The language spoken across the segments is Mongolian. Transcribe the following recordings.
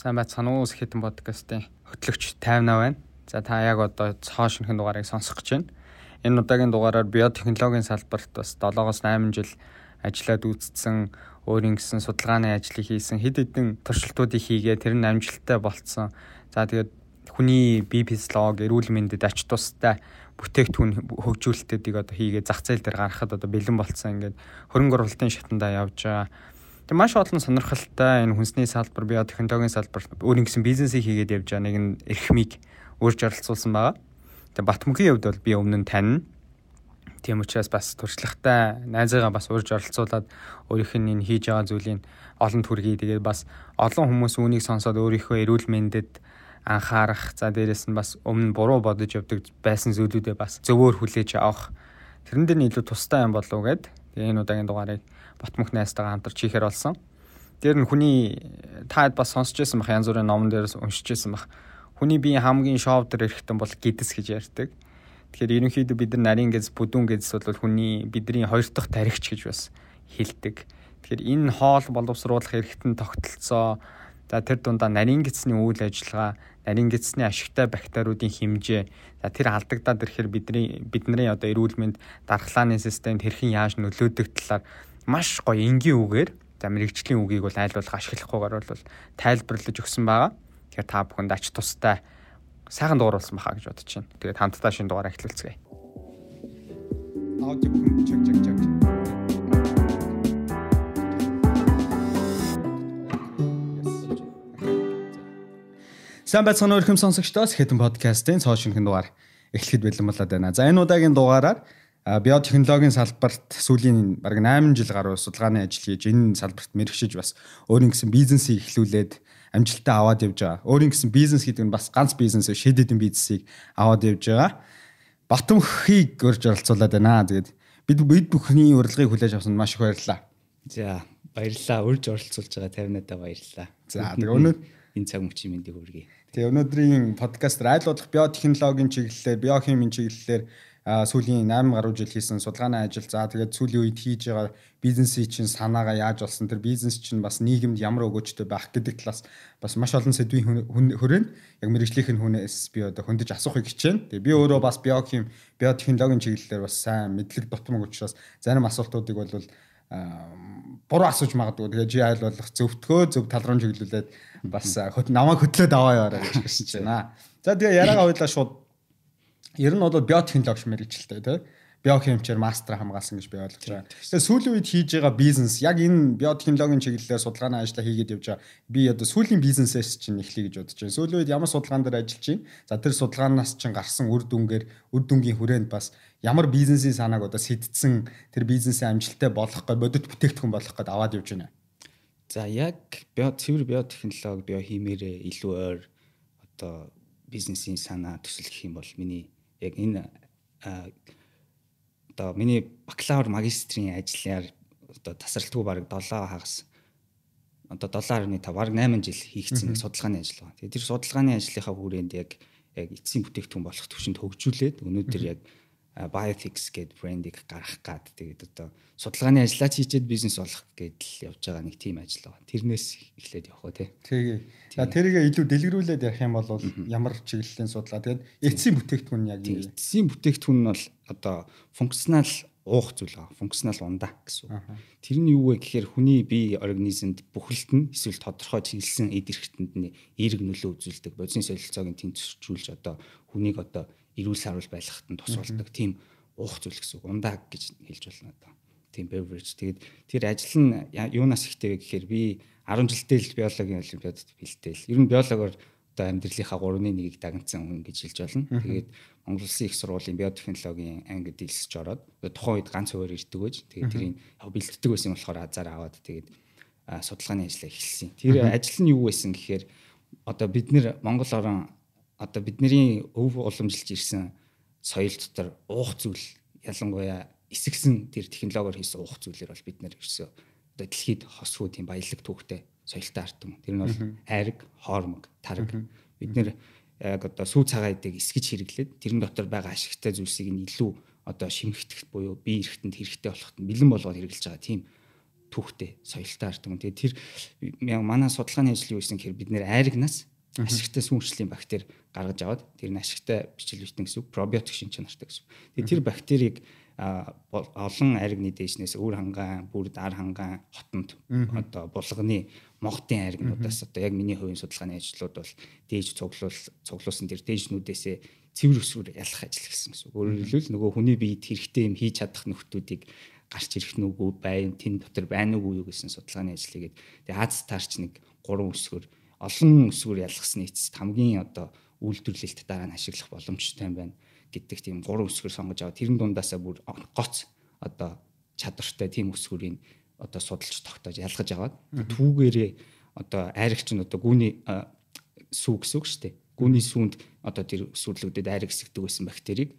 Сайн байцгаана уу Сэхэтэн подкастын хөтлөгч 58 байна. За та яг одоо цоо шинхэн дугаарыг сонсох гэж байна. Энэ удаагийн дугаараар биотехнологийн салбарт бас 7-оос 8 жил ажиллаад үзсэн өөрийн гэсэн судалгааны ажлыг хийсэн хэд хэдэн туршилтуудыг хийгээ тэр нь амжилттай болцсон. За тэгээд хүний бие физиолог, эрүүл мэндэд ач тустай бүтээгдэхүүн хөгжүүлэлтүүдийг одоо хийгээ зах зээл дээр гаргахад одоо бэлэн болцсон. Ингээд хөрөнгө оруулалтын шатандаа явж байгаа Тэг маш олон сонирхолтой энэ хүнсний салбар, биотехнологийн салбар өөрийн гэсэн бизнесийг хийгээд явж байгаа нэг эрхмийг өөрж оролцуулсан байгаа. Тэг Батмөнхийн хувьд бол би өмнө нь танина. Тийм учраас бас туршлагатай найзаагаа бас урьж оролцуулаад өөрийнх нь энэ хийж байгаа зүйлийг олонд хүргэе. Тэгээд бас олон хүмүүс үүнийг сонсоод өөрийнхөө эрүүл мэндэд анхаарах, за дээрэс нь бас өмнө буруу бодож явдаг байсан зүйлүүдээ бас зөвөөр хүлээж авах. Тэрэн дээр нь илүү тустай юм болов уу гэд. Энэ удаагийн дугаарыг Ботмөх найстайгаа хамтарч хийхээр болсон. Тэр нь хүний таад бас сонсч байсан бах янз бүрийн номон дээрээс уншиж байсан бах. Хүний биеийн хамгийн шов дээр эрэхтэн бол гидс гэж ярьдаг. Тэгэхээр ерөнхийдөө бид нар нарийн гэз бүдүүн гэз бол хүний бидний хоёр дахь тарихч гэж бас хэлдэг. Тэгэхээр энэ хоол боловсруулах эрэхтэн тогтолцоо за тэр дундаа нарийн гэцний үйл ажиллагаа, нарийн гэцний ашигтай бактериудын хэмжээ, за тэр алдагдаад ирэхээр бидний бидний одоо эрүүл мэнд дархлааны системд хэрхэн яаж нөлөөдөг талаар маш гоё энгийн үгээр за мэрэгжлийн үгийг бол айл болох ашиглахгүйгээр бол тайлбарлаж өгсөн байгаа. Тэгэхээр та бүхэнд ач тустай сайхан дуурулсан баха гэж бодож байна. Тэгээд хамтдаа шинэ дугаар эхлүүлцгээе. Аудио бүхэн чак чак чак. Сайн байцгаана уу ихэм сонсогчдоо Хэтэн подкастын цоо шинхэн дугаар эхлэхэд бэлэн болоод байна. За энэ удаагийн дугаараар биотехнологийн салбарт сүүлийн бараг 8 жил гаруй судалгааны ажил хийж энэ салбарт мэрэгшиж бас өөрийн гэсэн бизнесийг эхлүүлээд амжилттай аваад явж байгаа. Өөрийн гэсэн бизнес гэдэг нь бас ганц бизнес шид хэдэн бизнесийг аваад явж байгаа. Батмөхийг өрж оролцуулаад байна. Тэгээд бид бид бүхний урилгыг хүлээж авсанд маш их баярлалаа. За баярлалаа. Урьж оролцуулж байгаа 50-надаа баярлалаа. За тэгээд өнөө энэ цаг мөчийн мэндийг хүргэе. Тэгээ өнөөдрийн подкаст айл болох биотехнологийн чиглэлээр, биохимийн чиглэлээр сүүлийн 8 гаруй жил хийсэн судалгааны ажил за тэгээд сүүлийн үед хийж байгаа бизнесийн чинь санаагаа яаж болсон тэр бизнес чинь бас нийгэмд ямар өгөөжтэй байх гэдэг талаас бас маш олон сэдвийн хүрээнд яг мэрэгжлийнх нь хүнээс би одоо хөндөж асуухыг хичээнэ. Тэгээ би өөрөө бас биохим биотехнологийн чиглэлээр бас сайн мэдлэг дутмаг учраас зарим асуултуудыг бол буруу асууж магадгүй. Тэгээ жи айл болох зөвтгөө зөв тал руу чиглүүлээд бас намайг хөтлөөд аваа яваарай гэж хэлсэн байна. За тэгээ яриагаа уйлаа шууд Ер нь бол биотехнологи мэрэгчлээ тий. Биохимчээр мастер хамгаалсан гэж би ойлгож байгаа. Тэгээ сүүлийн үед хийж байгаа бизнес яг энэ биотехнологийн чиглэлээр судалгааны ажлаа хийгээд явж байгаа. Би одоо сүүлийн бизнесээс чинь эхлэе гэж бодож байна. Сүүлийн үед ямар судалгаан дээр ажиллаж байна? За тэр судалгаанаас чинь гарсан үр дүнгээр үр дүнгийн хүрээнд бас ямар бизнесийн санааг одоо сэтдсэн тэр бизнесийн амжилттай болох гой бодит бүтээгдэхүүн болох гээд аваад явж байна. За яг био цэвэр биотехнологи биохимиэрээ илүү ойр одоо бизнесийн санаа төсөл гэх юм бол миний яг энэ одоо миний бакалавр магистрийн ажлаар одоо тасралтгүй баг 7 хагас одоо 7.5 баг 8 жил хийгдсэн судалгааны ажил байна. Тэгээд тэр судалгааны ажлынхаа хүрээнд яг яг эцсийн бүтээгдэхүүн болох төвшөнд хөгжүүлээд өнөөдөр яг Biothix гэдэг брендийг гаргах гад тэгээд одоо судалгааны ажлаач хийчихэд бизнес болох гэдэл явж байгаа нэг тим ажил байна. Тэрнээс эхлээд явах уу те. Тэгээ. За тэрийг илүү дэлгэрүүлээд ярих юм бол ямар чиглэлийн судалгаа тэгээд эцсийн бүтээгдэхүүн яг юу вэ? Эцсийн бүтээгдэхүүн нь бол одоо функционал уух зүйл байгаа. Функционал ундаа гэсэн үг. Тэр нь юу вэ гэхээр хүний бие организмд бүхэлд нь эсвэл тодорхой чиглэсэн эд эрхтэнд нь эерэг нөлөө үзүүлдэг. Бодисын солилцоог нь тэнцвэржүүлж одоо хүнийг одоо эрүүл сарвал байлгахад нь тус болдог тийм уух зүйл гэсэн үг. Ундаа гэж хэлж болно одоо. Тийм beverage. Тэгээд тэр ажил нь юунаас ихтэй вэ гэхээр би 10 жилдээ л биологийн олимпиадад бэлдээл. Ер нь биологоор одоо амьдралынхаа 3-1-ийг дагнцсан хүн гэж хэлж болно. Тэгээд Монгол Улсын их сургуулийн биотехнологийн ангид дэлсэж ороод тухайн үед ганц хуваар ирдэг байж. Тэгээд тэрийг яг бэлддэг байсан болохоор азар аваад тэгээд судалгааны ажлаа эхэлсэн. Тэр ажил нь юу байсан гэхээр одоо бид нэр Монгол орон одоо бидний өв уламжилж ирсэн соёл дотор уух зүйл ялангуяа эсэгсэн тэр технологиор хийсэн уух зүйлэр бол бид нэр ерөөсөө одоо дэлхийд хосгүй тийм баялаг түүхтэй соёлтой ард юм. Тэр нь бол айраг, хоормог, тараг. Бид нэр яг одоо сүү цагаан эдэг эсгэж хэрэглээд тэрэн дотор байгаа ашигтай зүйлсийг нь илүү одоо шимэгтгэх буюу бие эрхтэнд хэрэгтэй болоход бэлэн болгоод хэрэглэж байгаа тийм түүхтэй соёлтой хардаг. Тэгээд тэр манай судалгааны ажил юу гэсэн гэхээр бид нэр айрагнаас ашигтай сүүнчлийн бактери гаргаж аваад тэр нь ашигтай бичил битэн гэсэн үг пробиотик шин чанартай гэсэн. Тэгээд тэр бактерийг олон айрагны дээшнээс үр хангаан, бүр дар хангаан, хотонд одоо булганы могтын айрагнуудаас одоо яг миний хувийн судалгааны ажлууд бол дээж цуглуул цуглуулсан тэр дээжнүүдээсээ цэвэр өсвөр ялах ажил гэсэн үг. Өөрөөр хэлбэл нөгөө хүний биед хэрэгтэй юм хийж чадах нөхдүүдийг гарч ирэх нүгүү байн тэн дотор байна уу юу гэсэн судалгааны ажлыг тэгээд Аз таарч нэг гурван өсвөр олон өсвөр ялгасны эцэст хамгийн одоо үйлдвэрлэлт дараа нь ашиглах боломжтой юм байна гэдэг тийм гурван өсгөр сонгож аваад тэрэн дундаасаа бүр гоц одоо чадвартай тийм өсгөрийг одоо судалж тогтоож ялгаж аваад түүгээрээ одоо айрагч нь одоо гүний сүү гэсэн үг шүү дээ. Гүний сүүнд одоо тэр өсвөрлөгдөд айраг хэсэгдэг байсан бактерийг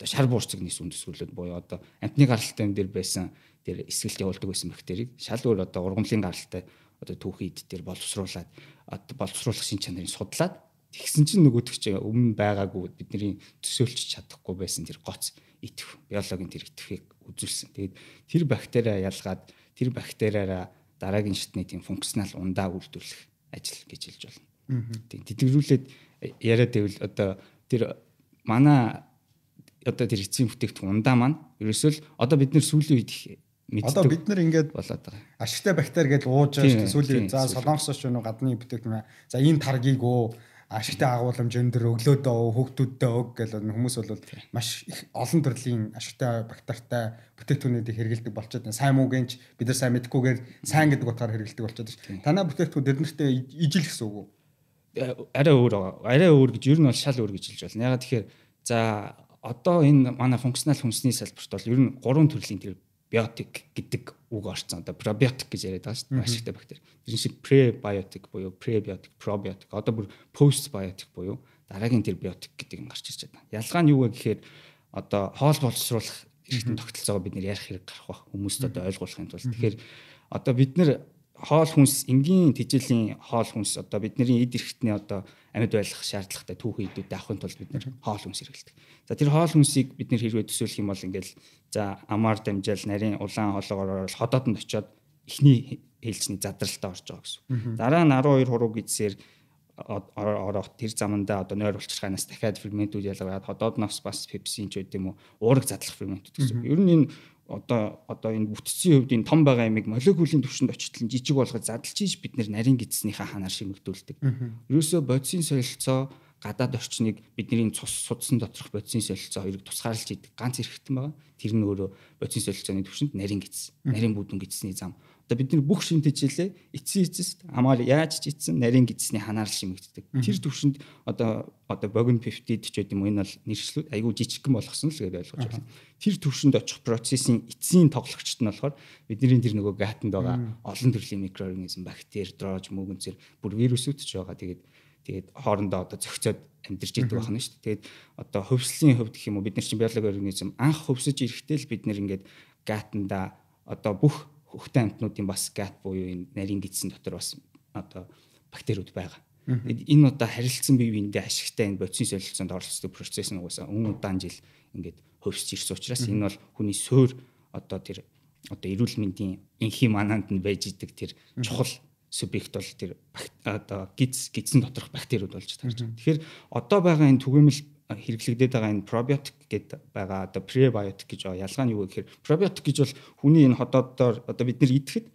одоо шар буурцгийн сүнд өсвөрлөд буюу одоо амтны гаралтай юм дээр байсан тэр эсгэлт явуулдаг байсан бактерийг шал өөр одоо ургамлын гаралтай одоо түүхийд тэр боловсруулад боловсруулах шин чанарыг судлаад Тэгсэн чинь нөгөөдөг чи өмнө байгаагүй бидний төсөөлч чадахгүй байсан тэр гоц итгэв биологийн тэр итгэвийг үзүүлсэн. Тэгээд тэр бактериа ялгаад тэр бактериараа дараагийн шатны тийм функционал ундаа үйлдвэрлэх ажил гэж хэлж болно. Тийм тэтгэрүүлээд яриад байвал одоо тэр манай одоо тэр эцсийн бүтээгдэхүүн ундаа маань ерөөсөө л одоо бид нэр сүүлийн үед мэддэг. Одоо бид нэр ингээд болоод байгаа. Ашигтай бактери гэж ууж байгаа сүүлийн за солонгосч юу гадны бүтээгдэхүүн. За энэ таргийг өө ашигтай агуулмж өндөр өглөөдөө хүүхдүүдтэй өг гэл хүмүүс бол маш их олон төрлийн ашигтай бактеритай бүтээгдэхүүнүүдийг хэрэгэлдэг болчиход байна. Сайн муугийнч бид нар сайн мэдхгүйгээр сайн гэдэг утгаар хэрэгэлдэг болчиход байна. Танаа бүтээгдэхүүн эднэртээ ижил гэсэн үг үү? Э, арай өөр. Арай өөр гэж ер нь бол шал өөр гэж хэлж байна. Ягаад тэгэхээр за одоо энэ манай функционал хүнсний салбарт бол ер нь гурван төрлийн тэр биотик гэдэг үг орцсон. Одоо пробиотик гэж яриад байгаа шүү дээ. Ашигтай бактери. Тэр шиг пребиотик буюу пребиотик, пробиотик. Одоо бүр постбиотик буюу дараагийн тэр биотик гэдэг юм гарч ирж байна. Ялгаа нь юу вэ гэхээр одоо хоол боловсруулах эрхтэн тогтолцоогоо бид нэр ярих хэрэг гарах ба хүмүүст одоо ойлгуулахын тулд. Тэгэхээр одоо бид нэр хоол хүнс энгийн тэжээлийн хоол хүнс одоо бидний эд эрхтний одоо амьд байх шаардлагатай түүхэн идүүдэд авахын тулд бид нэр хоол хүнс хэрэглэдэг. За тэр хоол хүнсийг бид нэр хэрвээ төсөөлөх юм бол ингээл за амаар дамжаал нарийн улаан хоолоогоор ходоодонд очиод эхний хэлцний задралтаа орж байгаа гэсэн. Дараа нь 12 хурууг идсээр ороод тэр заманда одоо нойр булчирхаанаас дахиад ферментүүд ялгаад ходоодноос бас пепсин ч үт юм уу уураг задлах ферментүүд гэсэн. Ер нь энэ одоо одоо энэ бүтцийн хувьд энэ том байгаа ямиг молекулын түвшинд очтол жижиг болгож задлж ийж бид нэр нарийн гидснийхаа ханаар шимэгдүүлдэг. Ерөөсөө бодисын солилцоо гадаад орчныг бидний цус судсан доторх бодисын солилцоо хоёрыг тусгаарлаж идэг ганц эрхтэн байгаа. Тэр нь өөрөө бодисын солилцооны түвшинд нарийн гидс, нарийн бүдүүн гидсний зам Одоо бид нар бүх шинэ тэжээлээ эцсийн эцэст амаар яаж ч эцсэн нарийн гидсний ханаар шимэгддэг. Тэр төвшөнд одоо одоо богино пептид ч гэдэг юм энэ бол нэршлүүд айгүй жижигхэн болгосон л гэдэг ойлгож байна. Тэр төвшөнд очих процессын эцсийн тоглогчт нь болохоор бидний тэр нөгөө гатанд байгаа олон төрлийн микроорганизм, бактери, дрож, мөгөнцөр бүр вирусүүд ч байгаа. Тэгээд тэгээд хоорондоо одоо зохицоод амьдарч идэг байна шүү дээ. Тэгээд одоо хөвслийн хувьд гэх юм уу бид нар чинь биологи организм анх хөвсөж ирэхдээ л бид нэр ингээд гатанда одоо бүх хөхтэй амтнуудын бас гат буюу энэ нарийн гидсэн дотор бас одоо бактериуд байгаа. Тэгэд энэ удаа харилцсан бие биендээ ашигтай энэ бодисын солилцоонд оролцдог процесс нь угаасаа өн удаан жил ингээд хөвсөж ирсэн учраас энэ бол хүний суур одоо тэр одоо эрүүл мэндийн инхи мананд нь байж идэг тэр чухал субъект бол тэр одоо гиз гидсэн доторх бактериуд болж тарж байгаа. Тэгэхээр одоо байгаа энэ түгээмэл хэрэглэгдээд байгаа энэ пробиотик гэдэг байгаа одоо пребиотик гэж. Ялгаа нь юу гэхээр пробиотик гэж бол хүний энэ ходоодоор одоо бид нэр идэхэд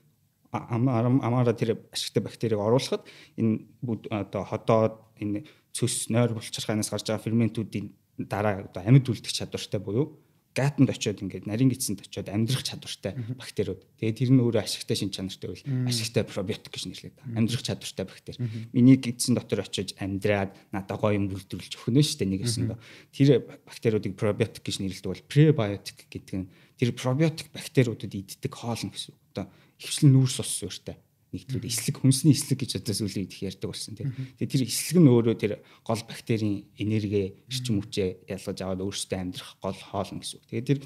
амаараа тэр ашигтай бактерийг оруулахад энэ одоо ходоод энэ цөс нойр булчирхаанаас гарч байгаа ферментүүдийн дараа одоо амьд үлдэх чадвартай буюу гатанд очиод ингээд нарийн гидсэнд очиод амьдрах чадвартай бактериуд. Тэгээд тэр нь өөрөө ашигтай шин чанартай байл ашигтай пробиотик гэж нэрлэдэг. Амьдрах чадвартай бактери. Миний гидсэн дотор очиж амьдраад надад гоё юм бүрдүүлж өгнө шүү дээ нэг өсөндөө. Тэр бактериудыг пробиотик гэж нэрлэдэг бол пребиотик гэдэг нь тэр пробиотик бактериудад иддэг хоолн гэсэн. Одоо хөвчлэн нүүрс ус суурьтай нэгтлүүд эслэг хүнсний эслэг гэж одоо сүүлийн их ярьдаг болсон тийм. Тэгээ тэр эслэг нь өөрөө тэр гол бактерийн энерги эрчим хүчээ ялгаж аваад өөрсдөө амьдрах гол хоолн гэсэн үг. Тэгээ тэр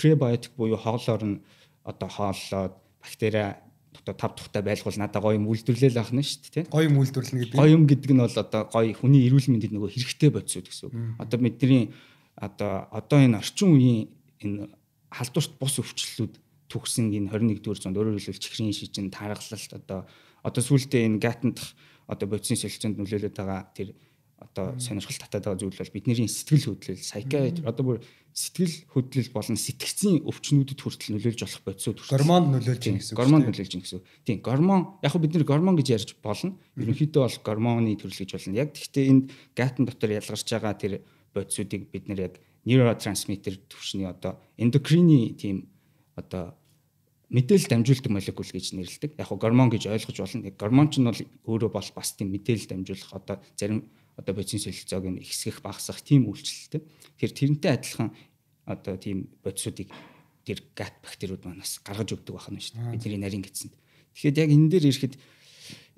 пребиотик буюу хоолоор нь одоо хооллоод бактери одоо тав тухтай байлгуул надаа гоё юм үйлдвэрлэл авах нь шүү дээ тийм. Гоё юм үйлдвэрлэнэ гэдэг. Гоё юм гэдэг нь бол одоо гоё хүний эрүүл мэндэд нөгөө хэрэгтэй бодисууд гэсэн үг. Одоо бидний одоо одоо энэ орчин үеийн энэ халдварт бус өвчлөлүүд төгсөн энэ 21-р зуунд өөрөөр хэлбэл чихрийн шижин таргалалт одоо одоо сүүлдээ энэ гатанд одоо бодисын солилцоонд нөлөөлөд байгаа тэр одоо сонирхол татаад байгаа зүйл бол бидний сэтгэл хөдлөл psychiatry одоо бүр сэтгэл хөдлөл болон сэтгцийн өвчнүүдэд хүртэл нөлөөлж болох бодисууд гормонд нөлөөлж байна гэсэн. Гормонд нөлөөлж байна гэсэн. Тийм, гормон яг хөө бид нэр гормон гэж ярьж болно. Ерөнхийдөө бол гормоны төрөл гэж болно. Яг гэхдээ энд гатан дотор ялгарч байгаа тэр бодисуудыг бид нэр яг нейротрансмиттер төвшний одоо эндокрины тийм одоо мэдээлэл дамжуулдаг молекул гэж нэрлэдэг. Яг хөө гормон гэж ойлгож болно. Гормон ч нь бол өөрөө бол бас тийм мэдээлэл дамжуулах одоо зарим одоо бодисын солилцоог нь ихсгэх багасгах тийм үйлчлэлтэй. Тэгэхээр тэрнтэй адилхан одоо тийм бодисуудыг тэр гат бактериуд манаас гаргаж өгдөг байна шүү дээ. Бидний нарийн гидсэнд. Тэгэхээр яг энэ дээр ирэхэд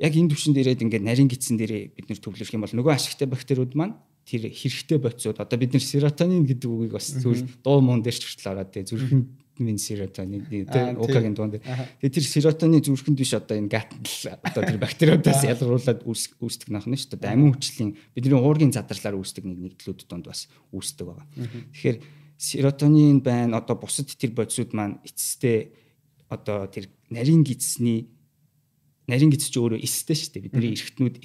яг энэ төвшин дээрээд ингээд нарийн гидсэн дээрээ бид нэр төвлөрөх юм бол нөгөө ашигтай бактериуд маань тэр хэрэгтэй бодисууд одоо бид нэр серотонин гэдэг үгийг бас зүйл дуу муун дээр ч хүртэл ороод тэ зүрхэнд минь серотонин тийм укагийн дунд. Тэгээ тэр серотонин зүрхэнд биш одоо энэ гатл одоо тэр бактериудаас ялгаруулад үүсдэг нөх нь шүү дээ. Амин хүчлийн бидний уургийн задарлаар үүсдэг нэг нэгдлүүд донд бас үүсдэг байгаа. Тэгэхээр серотонин байна одоо бусад тэр бодисууд маань эцэстээ одоо тэр нарийн гидсний нарийн гидс ч өөрөө эстэй шүү дээ. Бидний эргэтнүүд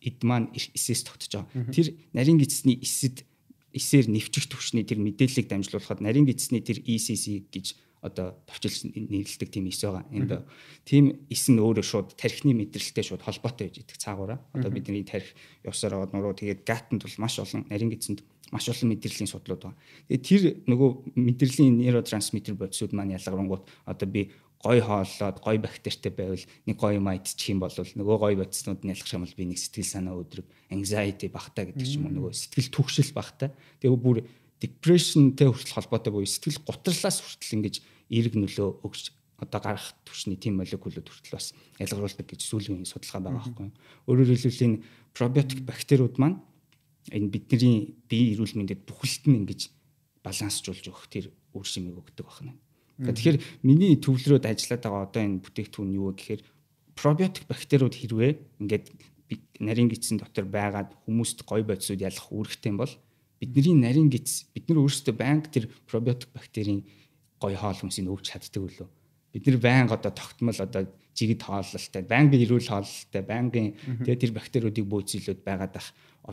эд маань эсээс тогтож байгаа. Тэр нарийн гидсний эсэд эсээр нэвчих төвшний тэр мэдээллийг дамжуулахад нарийн гидсний тэр ECC гэж одоо товчилж нэрлдэг тийм эс байгаа. Энд тийм эс нь өөрөө шууд тархины мэдрэлтэй шууд холбоотой байж идэг цаагаараа. Одоо бидний тарих явсаар аваад нуруу тэгээд гатанд бол маш олон нарийн гидсэнд маш олон мэдрэлийн судлууд байна. Тэгээд тэр нөгөө мэдрэлийн нейротрансмиттер бодисууд маань ялгарнгууд одоо би гой хооллоод гой бактеритэй байвал нэг гой юм идчих юм бол нөгөө гой бодиснууд нь ялах юм бол би нэг сэтгэл санаа өдрөг anxiety багтаа гэдэг ч юм уу нөгөө сэтгэл түгшил багтаа тэгээ бүр depressionтэй хүртэл холбоотой буюу сэтгэл гутралаас хүртэл ингэж эерэг нөлөө өгч одоо гарах түвшний тийм молекулууд хүртэл бас ялгаруулдаг гэж сүүлийн судалгаа байгаа байхгүй. Өөрөөр хэлбэл энэ пробиотик бактериуд маань энэ бидний бие эрүүл мэндэд бүхэлд нь ингэж балансжуулж өгөх тэр үр шимийг өгдөг байна. Тэгэхээр миний төвлөрөөд ажиллаад байгаа одоо энэ бүтээгдэхүүн юу вэ гэхээр пробиотик бактериуд хэрвээ ингээд нарийн гидсэн дотор байгаад хүмүүст гой бодисууд ялах үүрэгтэй юм бол бидний нарийн гидс бид нар өөрсдөө байнга тэр пробиотик бактерийн гой хоол хүнсийг өвч чаддаг үлээ. Бид нар байнга одоо тогтмол одоо жигд хооллолтой байнгын эрүүл хооллолтой байнгын тэгээ тэр бактериудыг бөөцөлөд байгаад ах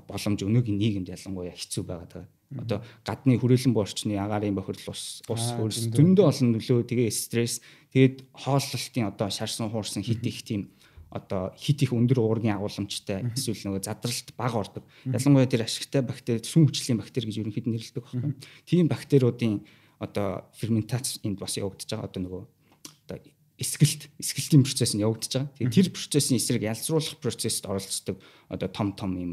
боломж өнөөгийн нийгэмд ялангуяа хэцүү байгаад байгаа Одоо гадны хүрээлэн буурчны агаарын бохирдол ус ус хөрс зөндөө олон нөлөө тэгээ стресс тэгээд хооллолтын одоо шарсан хуурсан хит их тийм одоо хит их өндөр уургийн агуулмжтай эсвэл нөгөө задралт бага ордог. Ялангуяа тэр ашигтай бактери сүм хүчлийн бактери гэж ерөнхийд нэрлэдэг байхгүй. Тийм бактериудын одоо ферментац энд бас явагдаж байгаа одоо нөгөө одоо эсгэлт эсгэлтийн процесс нь явагдаж байгаа. Тэгээ тэр процессын эсрэг ялцруулах процессд оролцдог одоо том том юм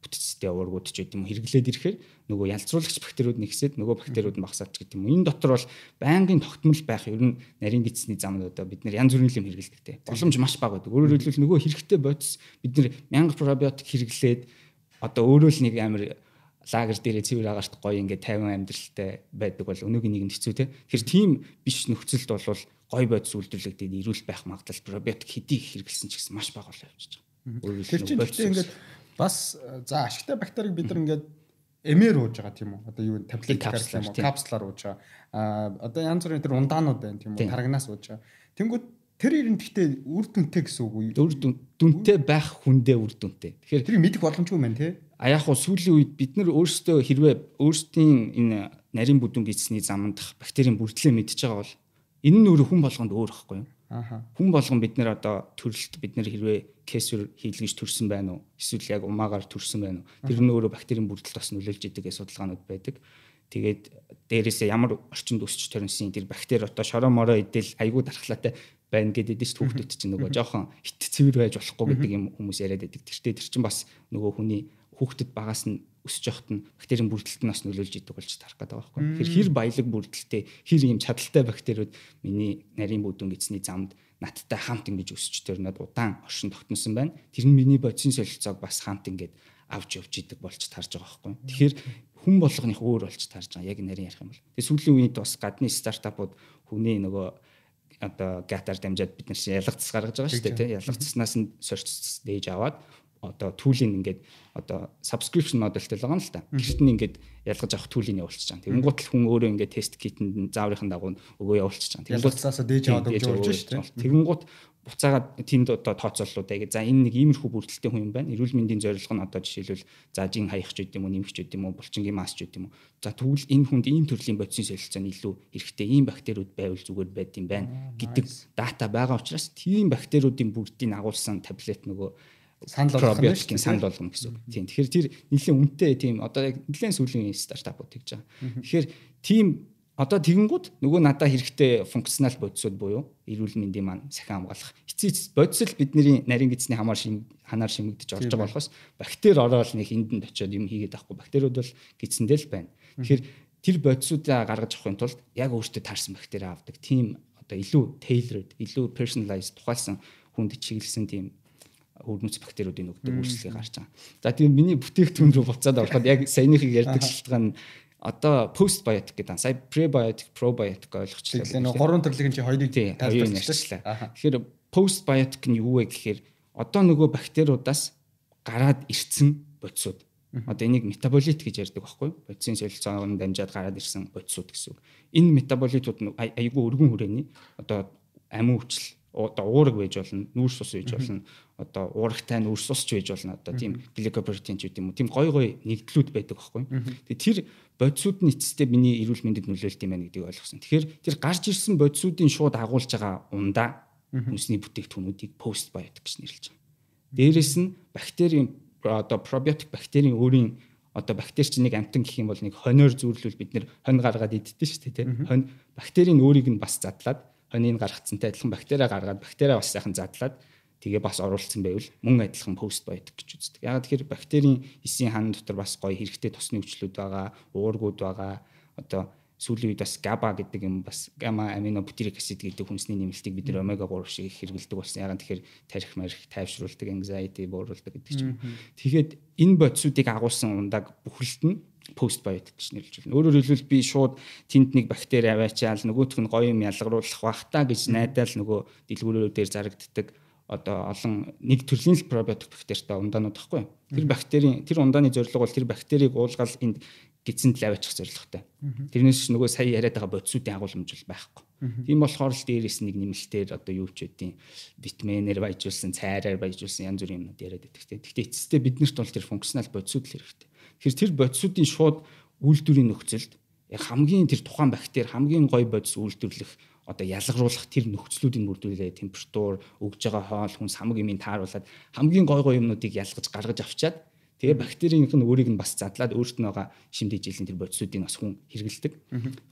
бүтцтэй уургууд ч гэдэг юм хэрэглээд ирэхээр нөгөө ялцруулагч бактериуд нэгсээд нөгөө бактериуд нь багасаад ч гэдэг юм. Энэ дотор бол байнгын тогтмол байх ер нь нарийн гидсний замд одоо бид нар янз бүрийн юм хэрэглэдэг те. Боломж маш бага байдаг. Өөрөөр хэлбэл нөгөө хэрэгтэй бодис бид нар мянга пробиотик хэрэглээд одоо өөрөө л нэг амар лагер дээрээ цэвэр агаарт гоё ингээд 50 амьдралтай байдаг бол өнөөгийн нийгэмд хэцүү те. Тэгэхээр тийм биш нөхцөлд бол гой бодис үйлдвэрлэгдээд ирүүл байх магадлал пробиотик хэдий хэрэглэсэн ч гэсэн маш бага болоо явчихж байгаа. Өөрөөр хэлбэл ингээд бас за ашигтай бактерийг бид нар ингээд эмээр ууж байгаа тийм үү? Одоо юу таблет капсулаар юм уу? Капсулаар ууж байгаа. Аа одоо янз бүрийн тэр ундаанууд байна тийм үү? Тарагнаас ууж байгаа. Тэнгүүд тэр ер нь гэхдээ үр дүнтэй гэсэн үг үү? Үр дүнтэй байх хүндээ үр дүнтэй. Тэгэхээр тэрийг мэдэх боломжгүй байна тий. А яг хуу сүүлийн үед бид нар өөрсдөө хэрвээ өөрсдийн энэ нарийн бүдүүн гисний замдах бактерийн бүрдлээ мэдчихэж байгаа бол энэ нь өөрөө хүн болгонд өөр ихгүй юу? Хүн болгон бид нэр одоо төрөлт бид нэр хэрвээ кесүр хийлгэж төрсэн байна уу? Эсвэл яг умаагаар төрсэн байна уу? Тэр нь өөрөө бактерийн бүрдэлт бас нөлөөлж идэг судалгаанууд байдаг. Тэгээд дээрээсээ ямар орчинд өсч төрнсөн тэр бактери одоо шороо мороо идэл айгүй дархлаатай байна гэдэг дэс түүхтүүд чинь нөгөө жоохон хит цэвэр байж болохгүй гэдэг юм хүмүүс яриад байдаг. Тэртээ тэр чинь бас нөгөө хүний хүүхдэд багаас нь өсөж явахт нь бактерийн бүрдэлт нь бас нөлөөлж идэг болж тарах гэдэг байхгүй. Тэгэхээр хэр баялаг бүрдэлтэй хэр юм чадaltaй бактериуд миний нарийн бүдүүн гэсний замд надтай хамт ингэж өсөж төрнөд удаан оршин тогтносон байна. Тэр нь миний бодисын солилцоог бас хамт ингэж авч явж идэг болж тарж байгаа байхгүй. Тэгэхээр хүн болгоных өөр болж тарж байгаа. Яг нарийн ярих юм бол. Тэгээ сүүлийн үед бас гадны стартапууд хүний нөгөө одоо гатаар дамжаад бид нар ялгацс гаргаж байгаа шүү дээ тийм ялгацснаас нь сорьц дээж аваад одоо түүлийн ингээд одоо subscription modelтэй л байгаа юм л та. Гэрт нь ингээд ялгаж авах түүлийн явуулчих чана. Тэгэн гутал хүн өөрөө ингээд тест китэнд зааврынхаа дагуу өгөө явуулчих чана. Тэгэн гутсаасаа дээж аваад өгч болж шүү дээ. Тэгэн гут буцаагаад тэнд одоо тооцооллуудаа ингэ за энэ нэг иймэрхүү бүрдэлтэй хүн юм байна. Эрүүл мэндийн зорилго нь одоо жишээлбэл за жин хаях ч гэдэм үү, нэмэх ч гэдэм үү, булчингийн мас ч гэдэм үү. За тэгвэл энэ хүнд ийм төрлийн бодисын солилцоо нь илүү хэрэгтэй ийм бактериуд байвал зүгээр байд юм байна гэдэг дата байгаа учраас тийм бактериудын бүрдийг агуулсан таблет нөгөө санал болгох нь санал болгоно гэсэн үг. Тийм. Тэгэхээр тэр нэлийн үнэтэй тийм одоо яг нэлийн сүүлийн стартапууд гэж байгаа. Тэгэхээр тийм одоо тэгэнгүүт нөгөө надад хэрэгтэй функционал бодисууд буюу эрүүл мэндийн маань сахин хамгаалах. Эцэц бодисол бидний нарийн гидсний хамаар шим ханаар шимэгдэж орж байгаа болохоос бактери ороод нэг энд нь очиод юм хийгээд авахгүй. Бактериуд бол гидсэндээ л байна. Тэгэхээр тэр бодисуудаа гаргаж авахын тулд яг өөртөө таарсан бактери авдаг. Тийм одоо илүү tailored, илүү personalized тухайлсан хүнд чиглэсэн тийм өвдмөц бактериудын өгдөг үйлчлэгийг гарч байгаа. За тийм миний бүтээгдэхүүн рүү буцаад ороход яг саяныхыг ярьдаг шалтгаан нь одоо postbiotic гэдэг. Сая prebiotic, probiotic ойлгочлаа. Тэгэхээр гурван төрлийн чи хоёрыг тайлбарлажлаа. Тэгэхээр postbiotic нь юу вэ гэхээр одоо нөгөө бактериудаас гараад ирсэн бодисууд. Одоо энийг метаболит гэж ярьдаг байхгүй юу? Бодисын солилцоонд дамжаад гараад ирсэн бодисууд гэсэн үг. Энэ метаболитууд айгүй өргөн хүрээний одоо амин хүчил одоо уураг байж болно, нүүрс ус байж болно, одоо уурагтай нүүрс усч байж болно. Одоо тийм гликопротеин ч гэдэм үү. Тийм гой гой нэгдлүүд байдаг байхгүй. Тэгээ тэр бодисууд нь эцэстээ миний эрүүл мэндэд нөлөөлт юм байна гэдгийг ойлгосон. Тэгэхээр тэр гарч ирсэн бодисуудын шууд агуулж байгаа ундаа хүнсний бүтээгдэхүүнүүдийг постбиотик гэж нэрлэж байгаа. Дээрээс нь бактерийн одоо пробиотик бактерийн өөрийн одоо бактери чинь нэг амтан гэх юм бол нэг хониор зүүрлүүл бид нэр хонь гаргаад иддэг шүү дээ тийм хонь бактерийн өөрийг нь бас задлаад хонийг гаргацсантай адилхан бактериа гаргаад бактериа бас сайхан задлаад тэгээ бас оруулсан байвал мөн адилхан постбиотик гэж үздэг. Яг тэгэхээр бактерийн эсийн хан дотор бас гоё хэрэгтэй тосны хүчлүүд байгаа, уургууд байгаа. Одоо сүүлийн үед бас GABA гэдэг юм бас gamma aminobutyric acid гэдэг хүнсний нэмэлтийг бид нэр омега 3 шиг хэрэгэлдэг болсон. Яг тэгэхээр тарих марих тайвшруулдаг, anxiety бууруулдаг гэдэг чинь. Тэгэхээр энэ бодисуудыг агуулсан ундаг бүхэлд нь постбиотик гэж нэрлэж байна. Өөрөөр хэлбэл би шууд тэнд нэг бактери аваачаал нөгөөх нь гоё юм ялгаруулах бах та гэж найдаал нөгөө дэлгүүрөө дээр зарагддаг одоо олон нэг төрлийн л пробиотик бактеритай ундаанууд тахгүй. Тэр бактерийн тэр ундааны зорилго бол тэр бактерийг уулгаал энд гидсэнд л аваачих зорилготой. Тэрнээс нөгөө сая яриад байгаа бодисуудын агуулмж бол байхгүй. Тийм болохоор л дээрээс нэг нэмэлтээр одоо юу ч үдийн витаминээр баяжуулсан, цайраар баяжуулсан янз бүрийн юмнууд яриад байдаг. Гэхдээ эцэстээ биднэрт бол тэр функционал бодисууд л хэрэгтэй. Тэгэхээр тэр бодисуудын шууд үйлдвэрийн нөхцөлд яг хамгийн тэр тухайн бактери хамгийн гой бодис үйлдвэрлэх одоо ялгаруулах тэр нөхцлүүдийн бүрдүүлээ температур өгж байгаа хоол хүнс хамаг юмыг тааруулаад хамгийн гой гой юмнуудыг ялгаж гаргаж авчаад тэгээ бактерийнх нь өөрийг нь бас задлаад өөрт нь байгаа шимдэж жилийн тэр бодисуудыг бас хүн хэрэгэлдэг.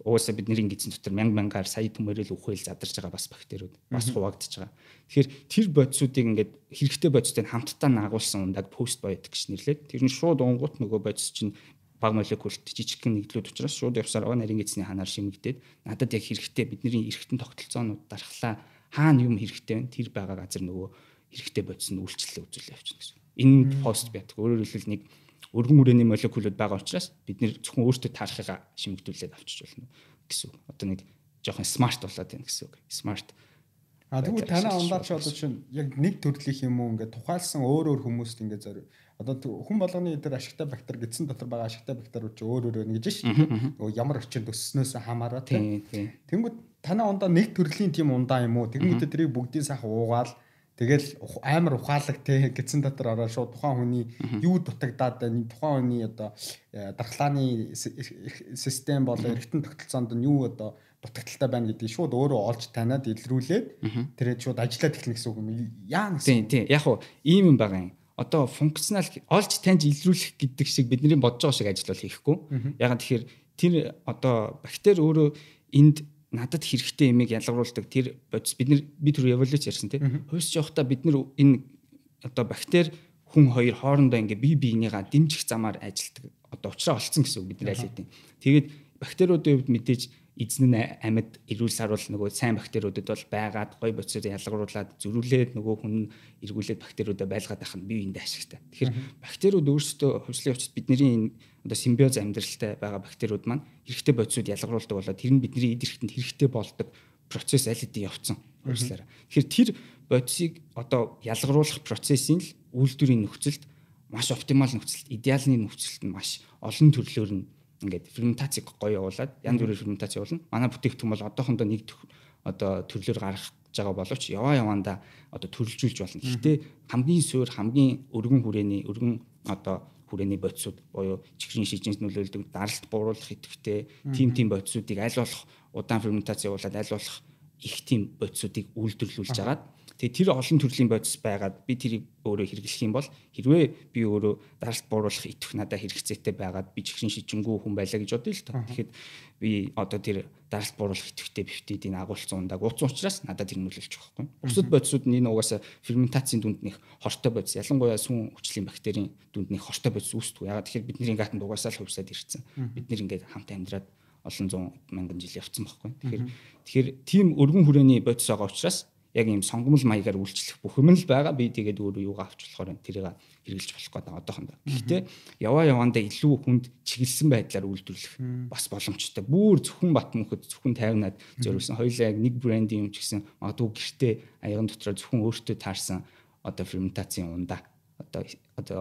Угаасаа бидний гидсэн дотор мянга мянгаар сая төмөрөл үхэл задарч байгаа бас бактериуд бас хуваагдж байгаа. Тэгэхээр тэр бодисуудыг ингээд хэрэгтэй бодистой хамтдаа наагуулсан ундаг постбиотик гэж нэрлээд тэр нь шууд унгууд нөгөө бодис чинь баг молекулт жижигхэн нэгдлүүд учраас шууд явсаар оо нарийн эзний ханаар шимэгдээд надад яг хэрэгтэй бидний эргэтэн тогтолцоонууд дарахлаа хаана юм хэрэгтэй вэ тэр байгаа газар нөгөө хэрэгтэй бодис нь үйлчлэлээ үзүүлээ явчихна гэсэн энэ пост байдаг. Өөрөөр хэлбэл нэг өргөн хүрээний молекулууд байгаа учраас бид нэр зөвхөн өөртөө таарахыгаа шимэгдүүлээд авчиж болно гэсэн. Одоо нэг жоохон смарт болоод байна гэсэн үг. Смарт. А тэгвэл танаа ундаач одоо чинь яг нэг төрлийнх юм уу ингээд тухайлсан өөр өөр хүмүүст ингээд зорив. Одоо хүн болгоны дээр ашигтай бактери гидсэн дотор байгаа ашигтай бактериуд ч өөр өөр байна гэж шээ. Нөгөө ямар орчинд өсснөөс хамаараа тийм. Тэнгүүд танаа ундаа нэг төрлийн тийм ундаа юм уу? Тэгмэд тэрийг бүгдийг сайхан уугаал Тэгэл амар ухаалаг те гидсэн дотор ороод шууд тухайн хүний юу дутагдаад байна тухайн хүний одоо э, дархлааны систем болоо эргэтэн тогтолцоонд нь юу одоо дутагдaltaй байна гэдгийг шууд өөрөө олж таниад илрүүлээд тэрээ шууд ажиллаад эхлэх гэсэн үг юм. Яа гэсэн. Тийм тийм. Яг уу ийм юм байгаа юм. Одоо функционал олж таньж илрүүлэх гэдэг шиг бидний бодож байгаа шиг ажил бол хийхгүй. Яг тэгэхээр тэр одоо бактери өөрөө энд надад хэрэгтэй юмыг ялгаруулдаг тэр бодис бид нар би түр эволюц ярьсан тийм хөөс жоохта бид нар энэ одоо бактери хүн хоёр хоорондоо ингээ бие биенийгаа дэмжих замаар ажилтдаг одоо уучраа олцсон гэсэн үг бид нар аль хэдийн. Тэгээд бактериудын хувьд мэдээж эзэн нь амьд эрүүл саруул нөгөө сайн бактериудад бол байгаад гой бодисоор ялгаруулад зөрүүлээд нөгөө хүн эргүүлээд бактериудаа байлгаад байх нь бие биендээ ашигтай. Тэгэхээр бактериуд өөрсдөө хувьслын хувьд бидний одоо симбиоз амьдралтай байгаа бактериуд маань хэрэгтэй бодисууд ялгаруулдаг болоод тэр нь бидний эд эрхтэнд хэрэгтэй болдог процесс аль хэдийн явцсан. Өөрөслөөр. Тэгэхээр тэр бодисыг одоо ялгаруулах процессын л үйлдвэрийн нөхцөлд маш оптимал нөхцөлд идеалны нөхцөлд нь маш олон төрлөөр нь ингээд ферментацийг гоё явуулаад янз бүрийн ферментац явуулна. Манай бүтээгдэхүүн бол одоохондоо нэг одоо төрлөөр гарах байгаа боловч яваа яваанда одоо төрөлжүүлж болно. Гэхдээ хамгийн суур хамгийн өргөн хүрээний өргөн одоо хүрээний бодисууд буюу чихрийн шижинс нөлөөлдөг даралт бууруулах идэвхтэй тим тим бодисуудыг аль болох удаан ферментац явуулаад аль болох их тим бодисуудыг үйлдвэрлүүлж агаад тэгээ тэр олон төрлийн бодис байгаад би тэрийг өөрөө хэрэглэх юм бол хэрвээ би өөрөө даралт бууруулах идэвх надад хэрэгцээтэй байгаад би чихрийн шижингүү хүн байлаа гэж бодъё л тоо. Тэгэхэд би одоо тэр даралт бууруулах идэвхтэй пептидийг агуулсан ундаг ууцсан учраас надад тэр нөлөөлж байгаа байхгүй. Бусад бодисууд нь энэ угаасаа ферментацийн дүнднийх хортой бодис ялангуяа сүн хүчлийн бактерийн дүнднийх хортой бодис үүсдэг. Ягаад тэгэхээр бидний гатанд угаасаа л хувьсаад ирсэн. Бид нэр ингээд хамт амьдраад олон зуун мянган жил явцсан байхгүй. Тэгэхээр тэгэхээр тийм өргөн хүрээний бодис байгаа учраас яг ийм сонгомл маягаар үйлчлэх бүх юм л байгаа. Би тэгээд өөрөө юугаа авч болохоор тэрийг хэрэгжилж болох гэдэг одоохондоо. Гэхдээ яваа явандаа илүү хүнд чиглэсэн байдлаар үйлдвэрлэх бас боломжтой. Бүүр зөвхөн бат мөнхөд зөвхөн тайвнаад зориулсан. Хоёулаа яг нэг брендийн юм ч гэсэн магадгүй гэртээ аяган дотроо зөвхөн өөртөө таарсан одоо ферментацийн ундаа одоо одоо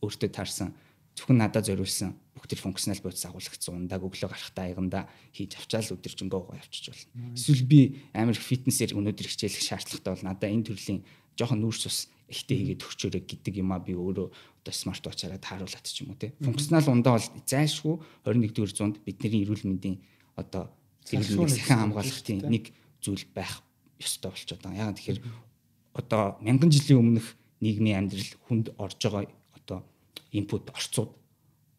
өөртөө таарсан зөвхөн надад зориулсан бүх тэр функционал бодис агуулгдсан ундааг өглөө гарахтаа аяганда хийж авчаал өдөржингөө гоо явчих болно. Эсвэл би амар фитнесээр өнөөдөр хичээлэх шаардлагатай бол надад энэ төрлийн жоохон нүүрс ус ихтэй хийгээд өгчөөрэй гэдэг юм а би өөрөө одоо смарт уучаараа тааруулаад ч юм уу те. Функционал ундаа бол зайлшгүй 21-р зуунд бидний эрүүл мэндийн одоо мэндийг сахин хамгаалалтын нэг зүйл байх ёстой болчиход байгаа. Яг тэгэхээр одоо мянган жилийн өмнөх нийгмийн амьдрал хүнд орж байгаа инпут орцууд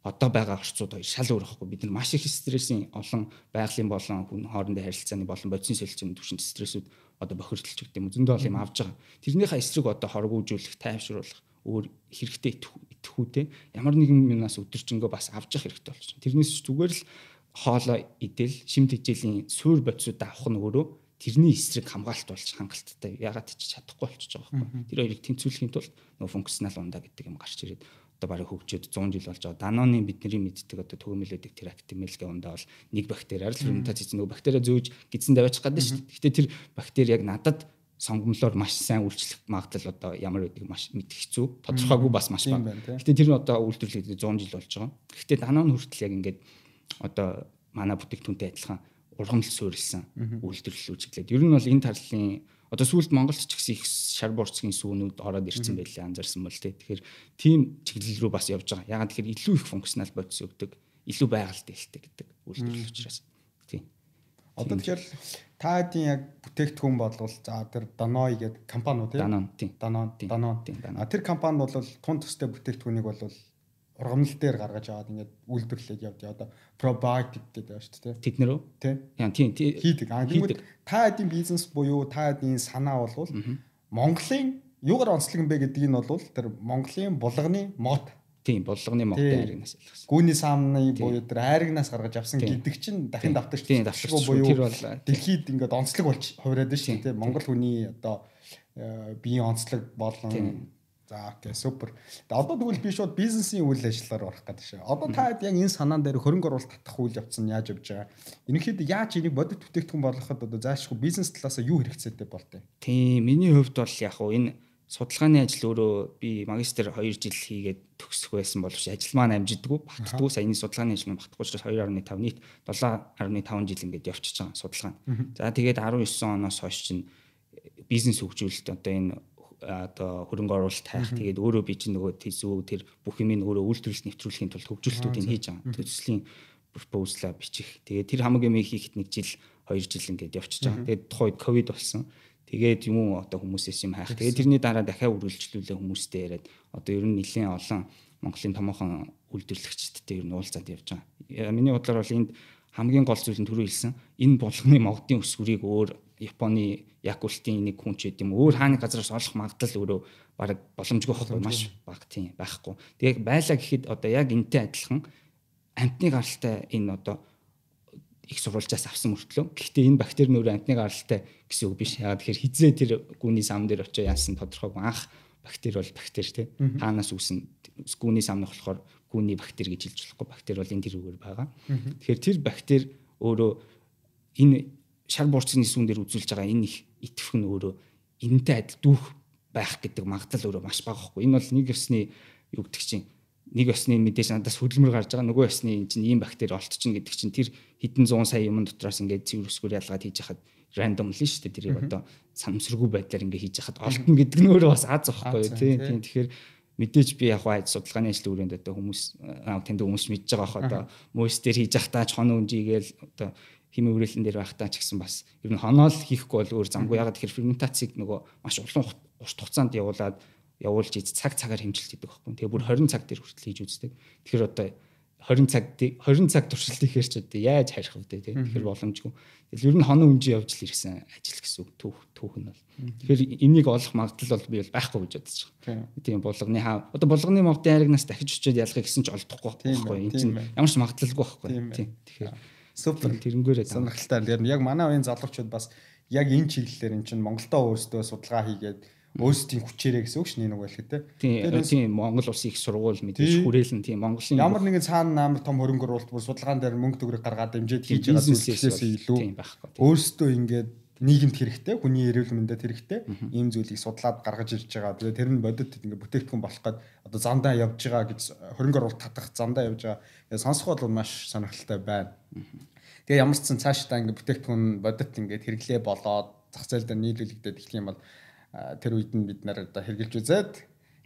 одоо байгаа орцууд хоёр шал өөр байхгүй бид нар маш их стрессийн олон байгалийн болон хүн хоорондын харилцааны болон бодисын солилцооны түвшинд стрессүүд одоо бохирдолч гэдэг юм зөндөө бол юм авж байгаа. Тэрнийхээ эсрэг одоо хоргоожүүлэх, тайвшруулах өөр хэрэгтэй идэхүүтэй ямар нэгэн юмнаас өдөржингөө бас авч явах хэрэгтэй байна. Тэрнээс зүгээр л хоолоо идэл шимт хичээлийн суур бодисууд авах нь өөрөө тэрний эсрэг хамгаалт болж хангалттай ягаад ч чадахгүй болчихж байгаа байхгүй. Тэр хоёрыг тэнцвүүлэхийн тулд нөгөө функционал ундаа гэдэг юм гарч ирээд одоо барыг хөгжөөд 100 жил болж байгаа. Даноны бидний мэддэг одоо төгөөмөлөдөг тэр актимелгээ ундаа бол нэг бактериар л ферментац хийж нөгөө бактериа зөөж гидсэн даваачих гадаг шүү дээ. Гэхдээ тэр бактери яг надад сонгомлоор маш сайн үйлчлэх магадлал одоо ямар байдаг маш мэдэх хэцүү. Тодорхойгүй бас маш бага. Гэхдээ тэр нь одоо үйлдвэрлэгдээ 100 жил болж байгаа. Гэхдээ данон хүртэл яг ингээд одоо манай бүтээгдэхүүнтэй адилхан ургамал суурилсан үйлдвэрлэлүүд чиглээд. Ер нь бол энэ тарлын одоо сүүлд Монголд ч гэсэн их шар бурцгийн сүүнүүд ороод ирсэн байлээ анзаарсан бол тий. Тэгэхээр тийм чиглэл рүү бас явж байгаа. Ягаад тэгэхээр илүү их функционал бодис өгдөг, илүү байгальтай хэлтэй гэдэг үйлдвэрлэл учраас. Тий. Одоо тэгэхээр таадын яг бүтээгдэхүүн болвол за тэр Даной гэдэг компани уу тий? Данон тий. Данон Данон тий. Тэр компани бол тун төстэй бүтээгдэхүүнийг бол ургамал дээр гаргаж аваад ингээд үйлдвэрлээд явд. Одоо probiotic гэдэг байна шүү дээ. Тэд нэр үү? Тий. Яа тийм хийдэг. Аа тэгвэл та хэдийн бизнес буюу та хэдийн санаа бол Монголын юугаар онцлог юм бэ гэдгийг нь бол тэр Монголын булганы мод тийм булганы модын айрагнаас ялгсан. Гүүний саамны буюу тэр айрагнаас гаргаж авсан гэдэг чинь дахин давтагч давтагч буюу тэр бол дэлхийд ингээд онцлог болж хувираад байна шүү дээ. Монгол хүний одоо э, биеийн онцлог болон За окей супер. Тэгээ одоо тэгвэл би шууд бизнесийн үйл ажиллагаар орох гэдэг шээ. Одоо та яг энэ санаан дээр хөрөнгө оруулалт татах үйл явц нь яаж явж байгаа? Энэхэд яаж энийг бодит бүтээгдэхүүн болгоход одоо заашгүй бизнес талаас юу хэрэгцээтэй болтой? Тийм миний хувьд бол яг хуу энэ судалгааны ажил өөрөө би магистр 2 жил хийгээд төгсөх байсан боловч ажил маань амжидггүй багтдгүй сая энэ судалгааны ажил маань багтахгүй учраас 2.5 нийт 7.5 жил ингээд явчихж байгаа судалгаа. За тэгээд 19 оноос хойш чинь бизнес хөгжүүлэлт одоо энэ одоо хөрөнгө оруулалт хайх тэгээд өөрөө би чинь нөгөө тийсүү тэр бүх юм өөрөө үйлдвэрлэлд нэвтрүүлэхийн тулд хөгжүүлэлтүүдийг хийж байгаа. Төслийн пропозал бичих. Тэгээд тэр хамаг юм хийхэд нэг жил 2 жил ингээд явчихж байгаа. Тэгээд тухайд ковид болсон. Тэгээд юм одоо хүмүүсээс юм хайх. Тэгээд тэрний дараа дахиад үргэлжлүүлээ хүмүүстэй яриад одоо ер нь нэлээд олон Монголын томоохон үйлдвэрлэгчдтэй ер нь уулзаад явж байгаа. Миний бодлоор бол энд хамгийн гол зүйл нь түрүү хэлсэн энэ болгоны модын өсвөрийг өөр Японы Якультын нэг хүн ч гэдэм өөр хааны газараас олох магадлал өөрөө баг боломжгүй байхгүй маш бага тийм байхгүй. Тэгээ байлаа гэхэд одоо яг энтэй адилхан амтны гаралтай энэ одоо их сурвалжаас авсан мөртлөө. Гэхдээ энэ бактери нь өөрөө амтны гаралтай гэсэн үг биш. Ягаад тэгэхээр хизээ тэр гүний сам дээр очиж яасан тодорхойгүй анх бактери бол бактери те хаанаас үүсэн гүний самнах болохоор гүний бактери гэж хэлж болохгүй бактери бол энэ тэрүүгээр байгаа. Тэгэхээр тэр бактери өөрөө энэ шар буурчны сүүн дээр үзүүлж байгаа энэ их итгэх нь өөрөө энэтэй адил дүүх байх гэдэг магадлал өөрөө маш бага байхгүй. Энэ бол нэг ёсны юу гэдэг чинь нэг ёсны мэдээж надаас хөдөлмөр гарч байгаа нөгөө ёсны энэ чинь ийм бактери олтчихно гэдэг чинь тэр хэдэн 100 сая юм дотроос ингээд цэвэрсгүүр ялгаад хийж хахад рандом л нь шүү дээ. Тэрийг одоо санамсргүй байдлаар ингээд хийж хахад олтно гэдэг нь өөрөө бас аз واخхой тий. тий. Тэгэхээр мэдээж би яг хаа судалгааны ажлын үрээнд одоо хүмүүс танд хүмүүс мэдж байгаа хаа одоо мөс дээр хийж хахтаач хон үнжигээл одоо химийн үрэлэн дээр байх таа ч гэсэн бас ер нь хоноол хийхгүй бол өөр замгүй ягаад тэгэхээр ферментацийг нөгөө маш улам урт хугацаанд явуулаад явуулж ийз цаг цагаар хэмжилт хийдэг байхгүй. Тэгээ бүр 20 цаг дээр хүртэл хийж үздэг. Тэгэхээр одоо 20 цаг 20 цаг туршилт хийхээр ч одоо яаж харих вэ те. Тэгэхээр боломжгүй. Тэгэл ер нь хоног үнжи явж л ирсэн ажил гэсэн үг түүх түүх нь бол. Тэгэхээр энийг олох магадлал бол би бол байхгүй гэж бодож байгаа. Тийм булганы хаа одоо булганы мовдын айрагнаас дахиж очиод ялахыг гэсэн ч олдохгүй байхгүй. Энэ чинь ямар ч магадлалгүй байхгүй. Тийм. Тэгэхээр супер. Тэрнгээрээ сонирхолтой. Тэр яг манай үеийн залуучууд бас яг энэ чиглэлээр эн чинь Монголдо өөрсдөө судалгаа хийгээд өөрсдийн хүчээрээ гэсэн үг шнэ нэг байлгүй те. Тийм тийм Монгол улсын их сургууль мэдээж хүрээлэн тийм Монголын ямар нэгэн цаана амар том хөрөнгө оруулалт бүр судалгаан дээр мөнгө төгрөг гаргаад дэмжиж хийж байгаа зүйлсээс илүү өөрсдөө ингээд нийгэмд хэрэгтэй хүний эрүүл мэндэд хэрэгтэй ийм зүйлийг судлаад гаргаж ирж байгаа. Тэгээ тэр нь бодит ингээд бүтээгдэхүүн болох гээд одоо замдаа явж байгаа гэж хөрөнгө оруулалт татах замдаа явж байгаа. Тэгээ сонсох бол маш сонирхолтой байна. Тэгээ ямар ч сан цаашдаа ингээд бүтээгдэхүүн бодит ингээд хэрэглээ болоод зах зээл дээр нийлүүлэгдээд эхлэх юм бол тэр үед нь бид нар одоо хэрглэж үзээд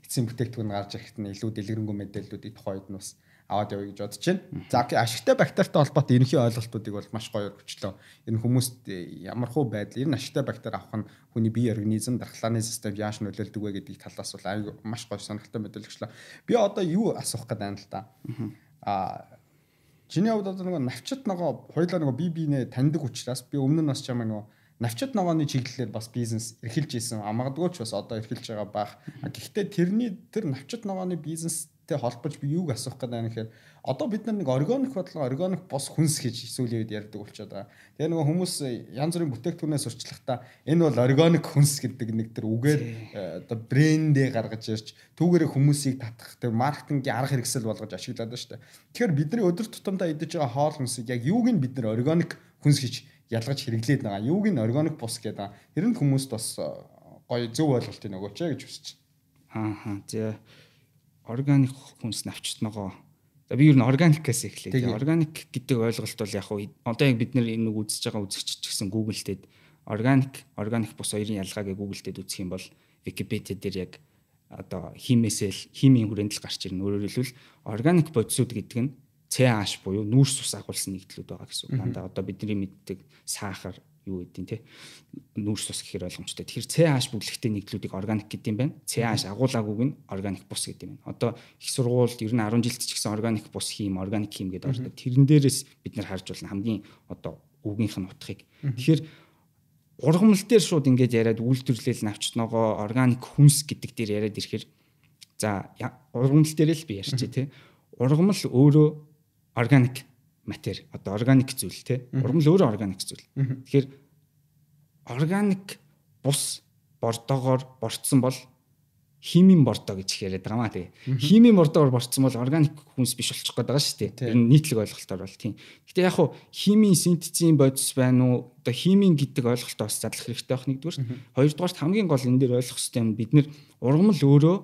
эцсийн бүтээгдэхүүн гарч ирэхэд нь илүү дэлгэрэнгүй мэдээллүүдийг тухайн үед нь бас аваад явъя гэж бодож байна. За ашигтай бактеритай холбоотой ерөнхий ойлголтуудыг бол маш гоё өгчлөө. Энэ хүмүүст ямархуу байдал, нь ашигтай бактери авах нь хүний бие организм, дархлааны систем яаж нөлөөлдөг вэ гэдгийг талаас бол аюу маш гоё сонирхолтой мэдээлэлчлээ. Би одоо юу асуух гэдэг юм л да. Аа чиний хувьд одоо нөгөө навчит нөгөө хоёлаа нөгөө бие биенээ таньдаг учраас би өмнө нь бас чамаа нөгөө навчит ногооны чиглэлээр бас бизнес эрхэлж исэн амгадгүй ч бас одоо эрхэлж байгаа бах. Гэхдээ тэрний тэр навчит ногооны бизнестэй холбож би юуг асуух гэдэг юм гэхээр одоо бид нар нэг органик бодлого органик бос хүнс гэж сүүлийн үед ярьдаг болчиход байгаа. Тэгээ нөгөө хүмүүс янз бүрийн бүтээгдэхүүнээс сурчлахдаа энэ бол органик хүнс гэдэг нэг тэр үгээр э, одоо брэндээ гаргаж ирж түүгээрээ хүмүүсийг татах тэр маркетингийн арга хэрэгсэл болгож ашиглаад байна шүү дээ. Тэгэхээр бидний өдөр тутамдаа идэж байгаа хоол хүнсийг яг юуг нь бид нар органик хүнс гэж ялгаж хэрэглээд байгаа. Юуг нь органик бус гэдэг. Тэр нь хүмүүст бас э, гоё зөв ойлголтыг өгөөч гэж хүсэж байна. Аа за органик хүнс навчт ногоо. За би ер нь органикээс эхлэе. Органик гэдэг ойлголт бол яг одоо яг бид нэр энэ үзэж байгаа үзэгч гэсэн Google дээр органик, органик бус хоёрын ялгааг Google дээр үзэх юм бол Википедиа дээр яг одоо химээсэл химийн хүрээнд л гарч ирнэ. Өөрөөр хэлбэл органик бодисууд гэдэг нь CH буюу нүүрс ус агуулсан нэгдлүүд байгаа гэсэн үг. Дандаа одоо бидний мэддэг сахар юу гэдэг те нүүрс ус гэхээр ойлгомжтой. Тэгэхээр CH бүлэгтэй нэгдлүүдийг органик гэдэг юм байна. CH агуулгаагүй нь органик бус гэдэг юм байна. Одоо их сургуульд ер нь 10 жилд ч гэсэн органик бус хийм, органик хийм гэдэг ордог. Тэрэн дээрээс бид нар харж болно хамгийн одоо үгийнх нь утгыг. Тэгэхээр ургамал дээр шууд ингэж яриад үйлдвэрлэл навчт ногоо органик хүнс гэдэг дээр яриад ирэхээр за ургамал дээр л би ярьчих тий. Ургамал өөрөө органик матери одоо органик зүйл те ургамал өөрөө органик зүйл. Тэгэхээр органик бус бордоогоор борцсон бол химийн бордоо гэж яриад байгаа маа тэгээ. Химийн бордоогоор борцсон бол органик хүнс биш болчих гээд байгаа шүү дээ. Энэ нийтлэг ойлголтоор бол тийм. Гэтэ яг хуу химийн синтезийн бодис байна уу? Одоо химийн гэдэг ойлголтоо бас задлах хэрэгтэй байх нэгдүгээр. Хоёрдугаарт хамгийн гол энэ дээр ойлгох хэрэгтэй нь бид нэр ургамал өөрөө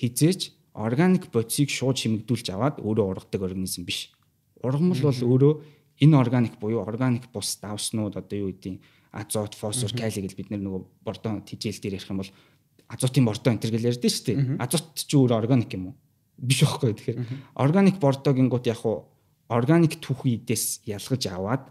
хизээч органик бодисыг шууд чимэгдүүлж аваад өөрөө ургадаг организм биш Ургамал бол өөрөө энэ органик буюу органик бус давснууд одоо юу гэдэг азот, фосфор, кали гэж бид нөгөө бордон тижэл дээр ярих юм бол азотын бордоо энэ гэж ярьдэн шүү дээ. Азот ч өөр органик юм уу? Биш байхгүй. Тэгэхээр органик бордогийн гут яг уу органик түүхийдээс ялгаж аваад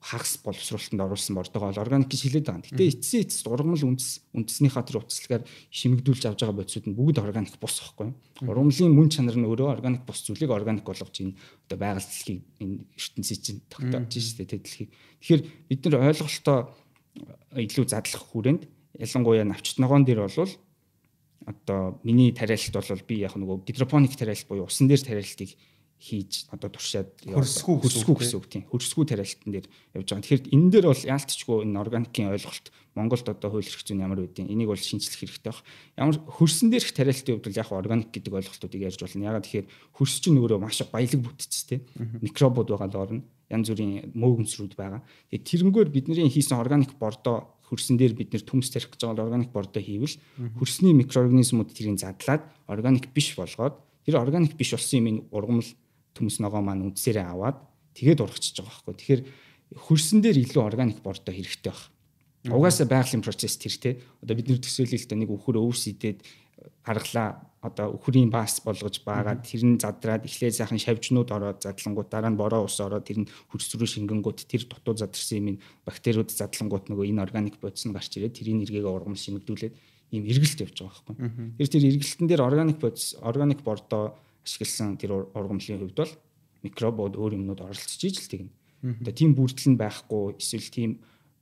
хагас боловсруулалтанд оруулсан бордогоо органик гэж хэлээд байгаа. Гэтэ эцсийн эцэст ургамал үндэс үндэснийхаа тэр утаслагаар шимэгдүүлж авж байгаа бодисууд нь бүгд органик бус байхгүй. Ургамлын мөн чанар нь өөрөө органик бус зүйлийг органик болгож ийн одоо байгаль дэлхийг энэ ертөнцийн чинь тогтоож штэ тэ дэлхийг. Тэгэхээр бид нар ойлголтоо илүү задлах хүрээнд ялангуяа навчт ногоон дээр бол одоо миний тариалт бол би яг нөгөө гидропоник тариалт буюу усан дээр тариалтыг хийж одоо туршаад хөрсгүү хөрсгүү гэсэн үг тийм хөрсгүү тариалтан дээр явж байгаа. Тэгэхээр энэ дээр бол яалтчгүй энэ органикийн ойлголт Монголд одоо хууль эрх зүйн ямар байдیں۔ Энийг бол шинжлэх хэрэгтэй баг. Ямар хөрсөн дээрх тариалтын хувьд бол яг органик гэдэг ойлголтуудыг ярьж болно. Ягаад тэгэхээр хөрс чинь өөрөө маш баялаг бүтц тийм микробууд байгаа л орно. Янз бүрийн мөөгөнцрүүд байгаа. Тэгээд тэрнгөөр бидний хийсэн органик бордоо хөрсөн дээр бид нэр төмс тарих гэж байгаа органик бордоо хийвэл хөрсний микроорганизмууд тэрийг задлаад органик биш болгоод тэр органик биш болсон юм ургамал төмс ногоо маань үндсээрээ аваад тэгээд урагчиж байгаа байхгүй. Тэгэхээр хөрсөн дээр илүү органик бордоо хэрэгтэй байна. Угаасаа байгалийн процесс тэр те. Одоо бид нэр төсөөлөлтөд нэг өхөр өвсөдөд гаргалаа одоо өхрийн бас болгож баагаад тэр нь задраад эхлээ сайхан шавжнууд ороод задлангууд дараа нь бороо ус ороод тэр нь хөрс рүү шингэнгүүт тэр дутуу задарсан юм бактериуд задлангууд нөгөө энэ органик бодис нь гарч ирээд тэрийн эргээгээ ургамал шимэгдүүлээд ийм эргэлт явж байгаа байхгүй. Тэр тэр эргэлтэн дээр органик бодис органик бордоо ашигласан тэр ургамлын хувьд бол микробууд өөр юмнууд оролцож ижил тэгнэ. Одоо тийм бүрдэл нь байхгүй эсвэл тийм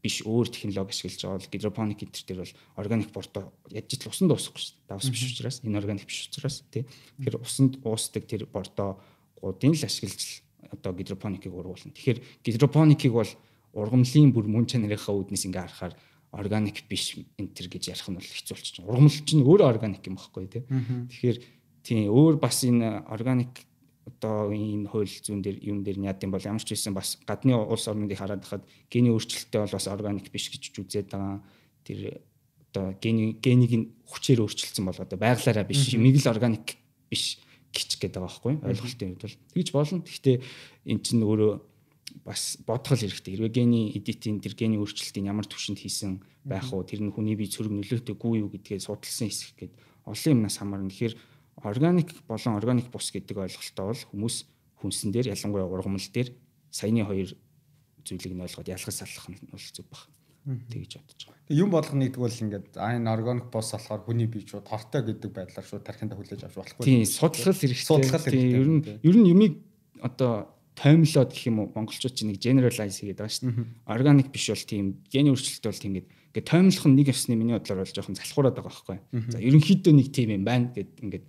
биш өөр технологи ашиглаж байгаа бол гидропоник гитэр дээр бол органик бордоо ядж ижил усан дуусахгүй шүү дээ. Давс биш учраас энэ органик биш учраас тий. Тэгэхээр усанд уусдаг тэр бордоо гудын л ашиглаж одоо гидропоникийг ургуулна. Тэгэхээр гидропоникийг бол ургамлын бүр мөн чанарынхаа үүднээс ингээ харахаар органик биш энэ төр гэж ярих нь бол хэцүү болчих. Ургамал чинь өөрөө органик юм багхгүй тий. Тэгэхээр тийм өөр бас энэ органик одоо энэ хууль зүүн дээр юм дээр яад юм бол ямар ч байсан бас гадны улс орнуудыг хараад хахад гений өөрчлөлттэй бол бас органик биш гэж үзээд байгаа. Тэр одоо гений генийг хүчээр өөрчилсөн бол одоо байглаараа биш юмыг л органик биш гिच гээд байгаа байхгүй ойлголтын хувьд бол тэгж болно. Гэхдээ эн чинь өөрөө бас бодгол хэрэгтэй. Хэрвээ гений эдитийн тэр гений өөрчлөлтийн ямар төвшөнд хийсэн байх уу тэр нь хүний бие цөрөг нөлөөтэйгүй юу гэдгээ судалсан хэсэг гээд олон юмнаас хамаарна. Тэгэхээр органик болон органик бус гэдэг ойлголтоо бол хүмүүс хүнсэн дээр ялангуяа ургамал дээр саяны хоёр зүйлийг нь ойлгоод ялгаж салах нь бол зөв баг. Тэгж бодож байгаа. Тэг юм болгоно гэдэг бол ингээд а энэ органик бус болохоор хүний бие шууд тортой гэдэг байдлаар шууд тархинд хүлээж авч болохгүй. Тийм судлал хэрэгтэй. Судлал хэрэгтэй. Ер нь ер нь юмыг одоо таймлоод гэх юм уу монголчууд чинь нэг generalize хийгээд байгаа шүү дээ. Органик биш бол тийм гений өөрчлөлт бол тийм ингээд ингээд таймлах нь нэг ёсны миний бодлоор бол жоохон залхуураад байгаа байхгүй. За ерөнхийдөө нэг тийм юм байна гэд ингээд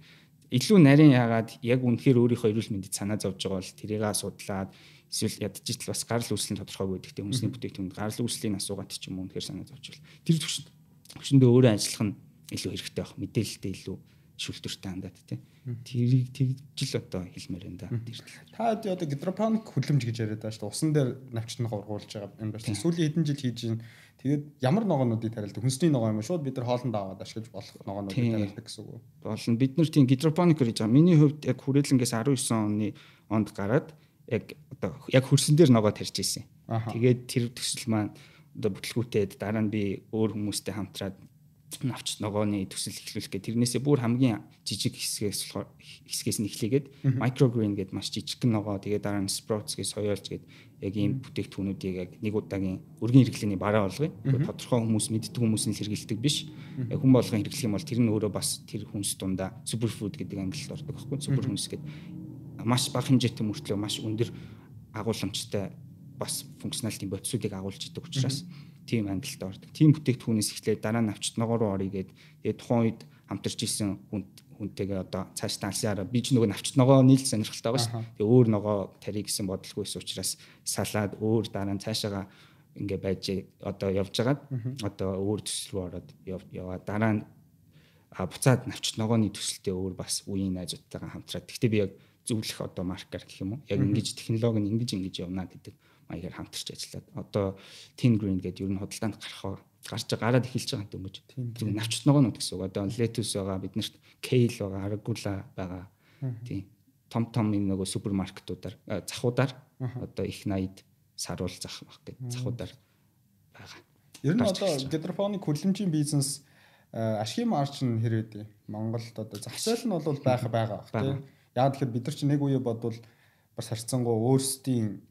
илүү нарийн яагаад яг үнэхээр өөрийнхөө эрүүл мэндэд санаа зовж байгаа бол тэрийг судлаад эсвэл ядчихдээ бас гарал үүслийн тодорхойгүй гэдэгтэй хүмүүсийн бүтээгдэхүүнд гарал үүслийн асуугаад ч юм уу үнэхээр санаа зовж бол тэр төвшөндөө өөрөө ажиллах нь илүү хэрэгтэй байх мэдээлэлтэй илүү шүлтүртэй хандаад тий. Тэрийг тэгжил одоо хэлмээр энэ да. Та одоо гидропоник хүлэмж гэж яриад байгаа шүү дээ. Усан дээр навчтныг ургуулж байгаа юм байна. Сүүлийн хэдэн жил хийж байна. Тэгээд ямар ногоонуудыг тариалдаг? Хүнсний ногоо юм шууд бид нар хоолнд аваад ашиглаж болох ногоонуудыг тариалдаг гэсэн үг үү? Болно. Бид нар тийм гидропоник гэж байгаа. Миний хувьд яг хүрээлэнгээс 19 оны онд гараад яг одоо яг хөрсөн дээр ногоо тарьж ийсэн. Тэгээд тэр төсөл маань одоо бүтлгүүтээд дараа нь би өөр хүмүүстэй хамтраад навч ногооны төсөл эхлүүлэх гэх тэрнээсээ бүр хамгийн жижиг хэсгээс болохоор хэсгээс нь эхлэгээд microgreen гэдэг маш жижигхэн ногоо тэгээд дараа нь sprouts гэж соёолж гээд яг ийм бүтээгдэхүүнүүдийг яг нэг удаагийн өргөн хэрэглээний бараа болгоё. Тодорхой хүмүүс мэддэг хүмүүс нь хэрэгэлдэг биш. Яг хүн болгон хэрэглэх юм бол тэр нь өөрөө бас тэр хүнс дундаа superfood гэдэг ангилалд ордог байхгүй супер хүнс гэдэг маш бага хэмжээтэй мөртлөө маш өндөр агуулмжтай бас функционалитийн бодисуудыг агуулж идэг учраас тийм ангилалд ордог. Тийм бүтээгдэхүүнээс эхлээд дараа нь авчт ногоо руу орё гээд тэгээ тухайн үед хамтарч исэн хүн хүнтэйгээ одоо цааш талсаараа би ч нөгөө навчт ногоо нийл сонирхолтой байгаа шүү. Тэгээ өөр ногоо тарий гэсэн бодлого байсан учраас салаад өөр дараа нь цаашаага ингээ байж одоо явж байгаад одоо өөр төсөл рүү ороод яваа дараа нь буцаад навчт ногооны төсөлтэй өөр бас үеийн найзуудтайгаа хамтраад. Гэхдээ би яг зөвлөх одоо маркер гэх юм уу? Яг ингэж технологи нь ингэж ингэж явна гэдэг маягаар хамтарч ажиллаад одоо Tin Green гэдэг ер нь худалдаанд гарах гарч гараад эхэлж байгаа юм дөнгөж. Тийм навчт ногоонууд гэсэн үг. Одоо lettuce байгаа, биднэрт kale байгаа, arugula байгаа. Тийм. Том том энэ нөгөө супермаркетуудаар захуудаар одоо их 80-д саруул зах баг гэдэг захуудаар байгаа. Ер нь одоо гидропоник хөлөмжийн бизнес ашигын маржин хэрэг үү? Монголд одоо зах зээл нь бол байх байгаа бах тийм. Яг тэгэхээр бид нар чинь нэг үе бодвол бас харьцангуй өөрсдийн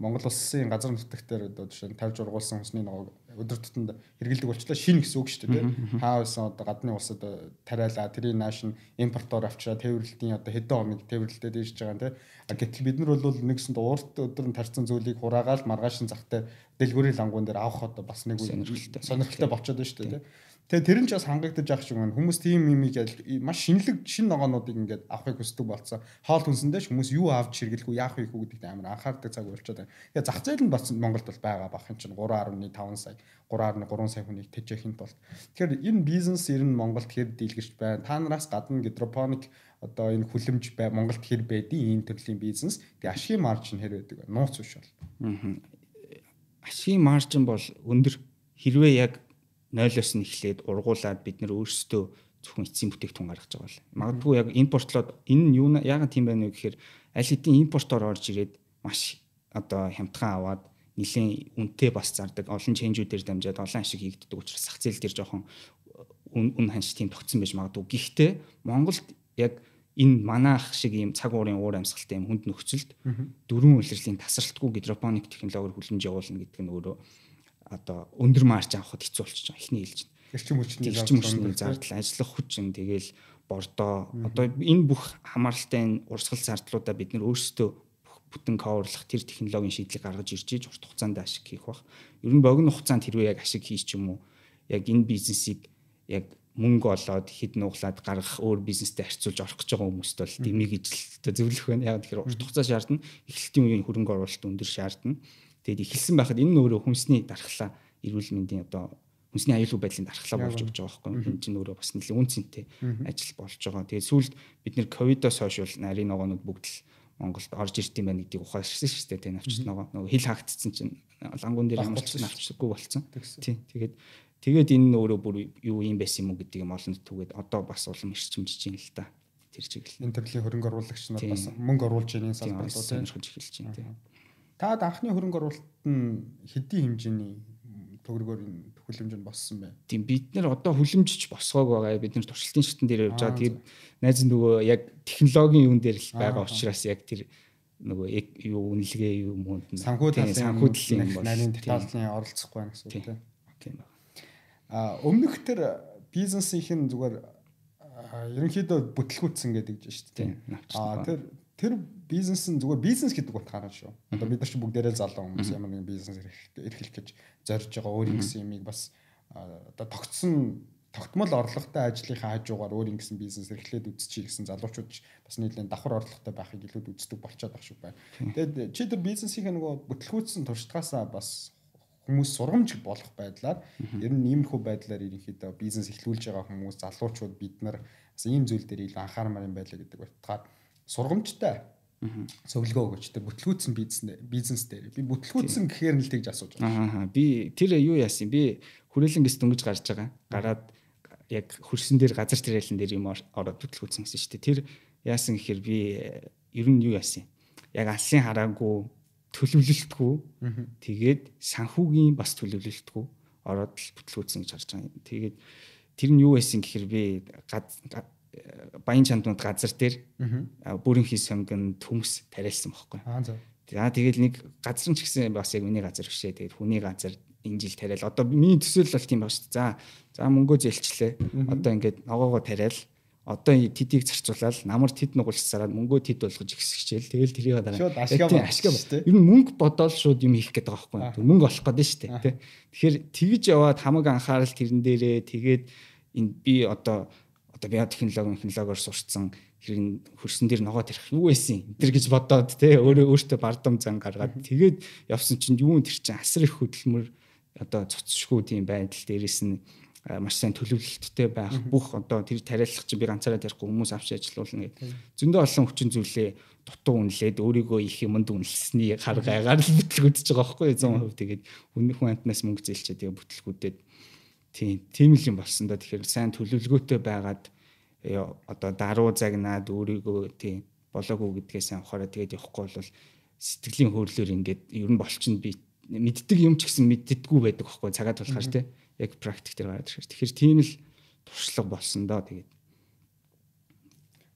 Монгол улсын газар нутагтаар одоо жишээ нь тавьж ургуулсан хүнсний ногоог өдөр тутамд хэрэгэлдэг болчлаа. Шинэ гэсэн үг шүү дээ тийм хаа байсан одоо гадны улсад тариалаа тэрийн нааш нь импортоор авчраа тээвэрлэлтийн одоо хэдэн хоног тээвэрлэлтэд дийж байгаа тийм гэтэл бид нар бол нэгсэнд уурт өдөр нь тарцсан зүйлийг хураагаал маргааш нь захтай дэлгүүрийн лангуун дээр авах одоо бас нэг сонирхолтой. сонирхолтой болчиход байна шүү дээ тийм Тэгээ тэр нь ч бас хангагдаж ах шиг байна. Хүмүүс тийм юмыг маш шинэлэг шин ногоонуудыг ингээд авахыг хүсдэг болсон. Хоол хүнсэндээ хүмүүс юу авч хэрэглэх үү, яах вэ гэдэгт амар анхаардаг цаг болчиход байна. Тэгээ зах зээл нь бас Монголд бол байгаа бах юм чинь 3.5 сая, 3.3 сая хүнийг тэжээхин тулд. Тэгэхээр энэ бизнес ер нь Монголд хэр дийлгэрч байна. Та нараас гадна гидропоник одоо энэ хүлэмж бай Монголд хэр байдیں۔ Энэ төрлийн бизнес. Тэгээ ашигын маржин хэр байдаг вэ? Нууц биш бол. Аа. Ашигын маржин бол өндөр хэрвээ яг нойлоос нь эхлээд ургуулад бид нэр өөрсдөө зөвхөн эцсийн бүтээгдэхүүн гаргаж байгаа бол магадгүй яг импортлоод энэ нь юу яагаад тийм байна вэ гэхээр аль хэдийн импортоор орж ирээд маш одоо хямдхан аваад нэлийн үнэтэй бас зардаг олон ченжүүдээр дамжаад олон ашиг хийгддэг учраас сах зээл дээр жоохон үн ханш тийм тогтсон байж магадгүй. Гэхдээ Монголд яг энэ манаах шиг ийм цаг уурын уур амьсгалтай юм хүнд нөхцөлд дөрвөн улирлын тасралтгүй гидропоник технологиор хүлэмж явуулна гэдэг нь өөрөө одоо өндөр марж авахд хэцүү болчихж байгаа. Эхний хэлж байна. Эрчим хүчний эрчим хүчний зардал, ажиллах хүчин, тэгээл бордоо одоо энэ бүх хамааралтай урсгал зардлуудаа бид нөр өөрсдөө бүтэн коверлах тэр технологийн шийдлийг гаргаж ирж иж урт хугацаанд ашиг хийх бах. Ер нь богино хугацаанд хэрвээ яг ашиг хийж ч юм уу яг энэ бизнесийг яг мөнгө олоод хэд нуглаад гаргах өөр бизнестэй харьцуулж орох гэж байгаа хүмүүст бол дэмий гэж зөвлөх байна. Яг тэгэхээр урт хугацаа шаардна. Эхлэлтийн үеийн хөрөнгө оруулалт өндөр шаардна. Тэгэд эхэлсэн байхад энэ нь өөрөө хүнсний дархлаа эрүүл мэндийн одоо хүнсний аюулгүй байдлын дархлаа болж өгч байгаа байхгүй энэ чинь өөрөө бас нэлээд үнцэнтэй ажил болж байгаа. Тэгээд сүүлд бид нэр ковидоос хойш бол нарийн ногоонууд бүгд л Монголд орж ирд юм байна гэдгийг ухаарсан шүү дээ. Тэ навчт ногоо нөгөө хил хаагдсан чинь лангуун дээр ямар ч навчсаггүй болсон. Тийм. Тэгээд тэгээд энэ өөрөө бүр юу юм байсан юм уу гэдгийг олонд түгээд одоо бас улам ирчимжиж юм л та. Тэр чиглэл. Энэ төрлийн хөрөнгө оруулагч нар бас мөнгө оруулж байгаа салбарлууд сонирхож эхэлж байна. Тийм. Та анхны хөрөнгө оруулалт нь хэдийн хэмжээний төгрөгөөр энэ хүлэмжэнд боссон байна. Тийм бид нар одоо хүлэмжч босгоог байгаа. Бид нар туршилтын шатн дээр явж байгаа. Тэгээд найз нөгөө яг технологийн юун дээр л байгаа учраас яг тэр нөгөө юу үнэлгээ юу мөнд санхүү талын санхүү талын бол нарийн детальны оролцохгүй байна гэсэн үг тийм. А өмнөх тэр бизнесийн зүгээр ерөнхийдөө бүтлгүүцсэн гэдэг чинь шүү дээ. А тэр тэр бизнес нь зүгээр бизнес гэдэг утгаараа шүү. Одоо бид нар ч бүгдээрээ залуу хүмүүс ямар нэгэн бизнес эрхлэх гэж зорж байгаа өөр юм гэсэн юмыг бас одоо тогтсон тогтмол орлоготой ажлынхаа хажуугаар өөр ингэсэн бизнес эрхлээд үзчихье гэсэн залуучууд бас нийлэн давхар орлоготой байхыг илүү үздэг болчиход байх шиг байна. Тэгээд чи тэр бизнесийн нөгөө бүтлгүүцсэн туршлагаасаа бас хүмүүс сургамж болох байдлаар ер нь иймэрхүү байдлаар ерөнхийдөө бизнес эхлүүлж байгаа хүмүүс залуучууд бид нар бас ийм зүйл дээр илүү анхаармаар юм байлаа гэдэг утгаар сургамжтай зөвлөгөө өгөөч тэр бүтлгүүцсэн бизнес бизнес дээр би бүтлгүүцсэн гэхээр нь л тэгж асууж байгаа. Аа би тэр юу яасан би хүрээлэнгээс дөнгөж гарч байгаа. Гараад яг хөрсөн дээр газар тариалан дээр юм ороод бүтлгүүцсэн гэсэн шүү дээ. Тэр яасан гэхээр би ер нь юу яасан. Яг алсын хараагүй төлөвлөлтгүй тэгээд санхүүгийн бас төлөвлөлтгүй ороод л бүтлгүүцсэн гэж харж байгаа. Тэгээд тэр нь юу байсан гэхээр би баян чандууд газар дээр бүрэн хий сонгон төмс тариалсан байхгүй. За тэгэл нэг газар ч гэсэн бас яг миний газар бишээ. Тэгээд хүний газар энэ жил тариал. Одоо миний төсөөлөл бол тийм байна шүү дээ. За за мөнгөө зэлчлээ. Одоо ингээд ногоогоо тариал. Одоо тэдийг зарцуулаад намар тэд нугуулсараад мөнгөө тэд болгож ихсгчээл. Тэгэл тэрийг дараа. Шууд ашгаа ба. Ер нь мөнгө бодоол шууд юм хийх гэдэг байгаа байхгүй. Мөнгө олох гэдэг шүү дээ. Тэгэхээр тэгж яваад хамаг анхаарал тэрэн дээрээ тэгээд энэ би одоо одоо био технологи технологиор сурцсан хэрэг хөрсөн дээр ногоо тарих юу байсан энэ төр гэж бодоод те өөрөө өөртөө бардам зан гаргаад тэгээд явсан чинь юу тэр чинь асар их хөдөлмөр одоо цоцшгүй тийм байдал дээрэс нь маш сайн төлөвлөлттэй байх бүх одоо тэр тариалах чинь би ганцаараа тарихгүй хүмүүс авч ажиллуулна гэдэг. Зөндөө олон хүчин зүйлээ дутуу үнэлээд өөрийгөө их юмд үнэлсэний хар гайгаар л бүтлгүүдж байгаа байхгүй 100% тэгээд хүн хүн амтнаас мөнгө зээлчээ тэгээ бүтлгүүдэд Тийм, тийм л юм болсон да. Тэгэхээр сайн төлөвлөгөөтэй байгаад одоо даруу загнаад өөрийгөө тийм болоогүй гэдгээ сайн ухаараа тэгээд явахгүй бол сэтгэлийн хөөрлөөр ингээд ер нь болчихно би мэддэг юм ч гэсэн мэддэггүй байдаг байхгүй цагаад болохоор тийм яг практик дээр гараад ирэх. Тэгэхээр тийм л туршлага болсон доо тэгээд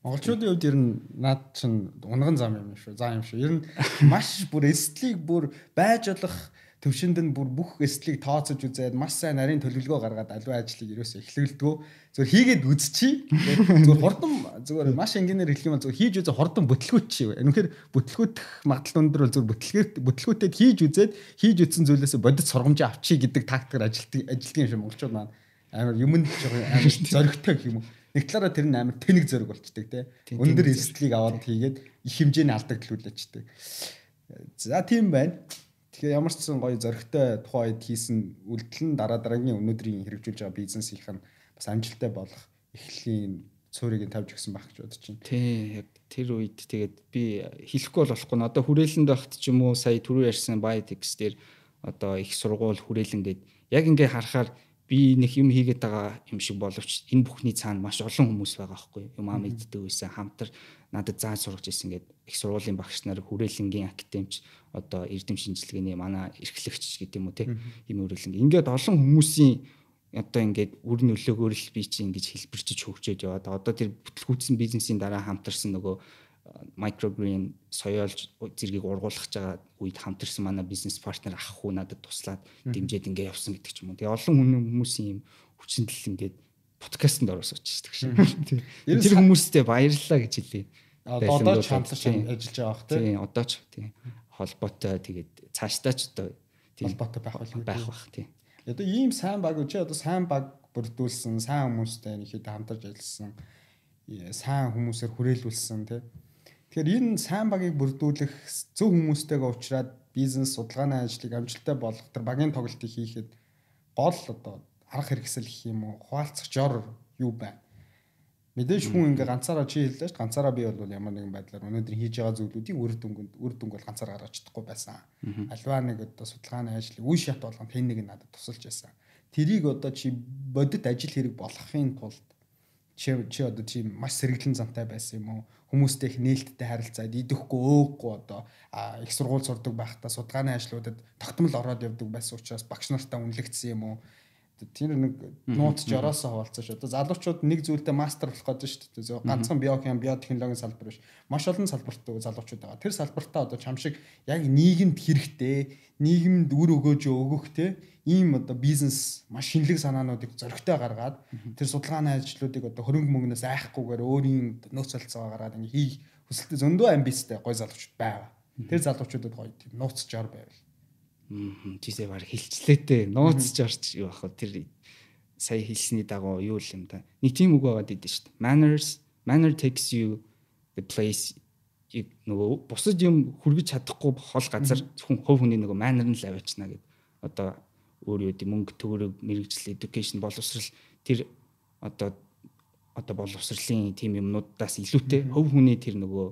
Монголчуудын хувьд ер нь наад чинь унган зам юм шүү. За юм шүү. Ер нь маш бүр эстлийг бүр байж болох төвшөнд нь бүр бүх эслийг тооцож үзээд маш сайн нарийн төлөвлөгөө гаргаад аливаа ажлыг ерөөсөө эхлүүлдэггүй. Зүгээр хийгээд үзчихье. Зүгээр хурдан зүгээр маш энгийнээр хэлэх юм бол зүгээр хийж үзээ хурдан бүтлгүүч. Үнэхээр бүтлгүүтэх магадлал өндөр бол зүгээр бүтлгээр бүтлгүүтэд хийж үзээд хийж үзсэн зүйлээсээ бодит сургамжаа авчий гэдэг тактикаар ажилтдаг ажилтдаг юм монголчууд маань амар юмд амар зоригтой гэх юм уу. Нэг талаараа тэр нь амар тэнэг зориг болчдөг те. Өндөр эслийг аваад хийгээд их хэмжээний алдагдлуулчихдаг. За тийм байна. Тэгэхээр ямар ч сан гоё зөрөгтэй тухайд хийсэн үйлдэл нь дараа дараагийн өнөөдрийн хэрэгжүүлж байгаа бизнесийнх нь бас амжилттай болох эхлэлийн цөөрийг нь тавьж өгсөн байх гэж бодож байна. Тий, яг тэр үед тэгээд би хэлэхгүй болохгүй. Одоо хүрээлэнд байхад ч юм уу сая түрүү ярьсан Biotex дээр одоо их сургууль хүрээлэн гээд яг ингээ харахаар би нэг юм хийгээд байгаа юм шиг боловч энэ бүхний цаана маш олон хүмүүс байгаа байхгүй юм аа мэддэг байсан хамтар надад зааж сургаж ирсэн гээд их сургуулийн багш нар хүрээлэнгийн академич одоо эрдэм шинжилгээний манай эрхлэгч гэдэг юм уу те юм хүрээлэн ингээд олон хүмүүсийн одоо ингээд үр нөлөөгөөр л би чи ингэж хэлбэрчиж хөгжөөд яваад одоо тэр бүтлгүүцсэн бизнесийн дараа хамтарсан нөгөө microgreen соёолж зэргийг ургуулах байгаа үед хамтарсан манай бизнес партнер ах хүү надад туслаад дэмжиж ингээ явсан гэдэг ч юм уу. Тэгээ олон хүмүүсийн юм хүчнэл ингээд подкастэнд оросооч шүү дээ. Тэр хүмүүстээ баярлалаа гэж хэлээ. Одоо ч хамтарч ажиллаж байгаа бах. Тийм, одоо ч тийм. Холбоотой тэгээд цаашдаа ч одоо холбоотой байх байх байх бах тийм. Одоо ийм сайн баг үчи одоо сайн баг бүрдүүлсэн, сайн хүмүүстэй нэг хэд хамтарч ажилласан, сайн хүмүүсээр хүрээлүүлсэн тийм Тэгэхээр энэ сайн багийг бүрдүүлэх зөв хүмүүстэйгээ уулзраад бизнес судалгааны ажлыг амжилттай болгох тэр багийн тоглолтыг хийхэд гол одоо арга хэрэгсэл гэх юм уу хуваалцах жор юу байна? Мэдээж хүн ингээ ганцаараа чи хэллээ ш ганцаараа би бол ямар нэгэн байдлаар өнөөдөр хийж байгаа зүйлүүдийн үр дүнганд үр дүнг бол ганцаар гаргаж чадахгүй байсан. Альва нэг одоо судалгааны ажлыг үе шат болгоно хэн нэг надад тусалж байсан. Тэрийг одоо чи бодит ажил хэрэг болгохын тулд чи чи одоо тийм маш сэргэлэн замтай байсан юм уу? Хүмүүстэй их нээлттэй харилцаад идэхгүй өөхгүй одоо их сургууль сурдаг байхдаа судалгааны ажлуудад тогтмол ороод явдаг байсан учраас багш нартаа үнэлэгдсэн юм уу? Тэр нэг нууц жороосоо хаваалцаж одоо залуучууд нэг зүйлдээ мастер болох гэдэг шүү дээ. Ганцхан биохим, биотехнологийн салбар биш. Маш олон салбарт залуучууд байгаа. Тэр салбартаа одоо чам шиг яг нийгэмд хэрэгтэй, нийгэмд үр өгөөж өгөх те ийм одоо бизнес маш шинэлэг санаануудыг зөрөгтэй гаргаад тэр судалгааны ажлуудыг одоо хөрөнгө мөнгнөөс айхгүйгээр өөрийн нөөц солилцоо гаргаад ингэ хийх хүсэлтэй зөндөө амбицтай гой залуучууд байгаа. Тэр залуучуудад гоё тийм нууц жор байвал тийсээ баг хилчлээтэй нууц жарч юу ах тэр сая хэлсний дагуу юу л юм да. Нэг тийм үг байгаад идэв шүү дээ. Manners manner takes you the place нөгөө бусад юм хүргэж чадахгүй хол газар зөвхөн хувь хүний нөгөө манер нь л аваачна гэдэг. Одоо өөр юу гэдэг мөнгө төгрөг мэрэгжил education боловсрал тэр одоо одоо боловсролын тийм юмнуудаас илүүтэй хувь хүний тэр нөгөө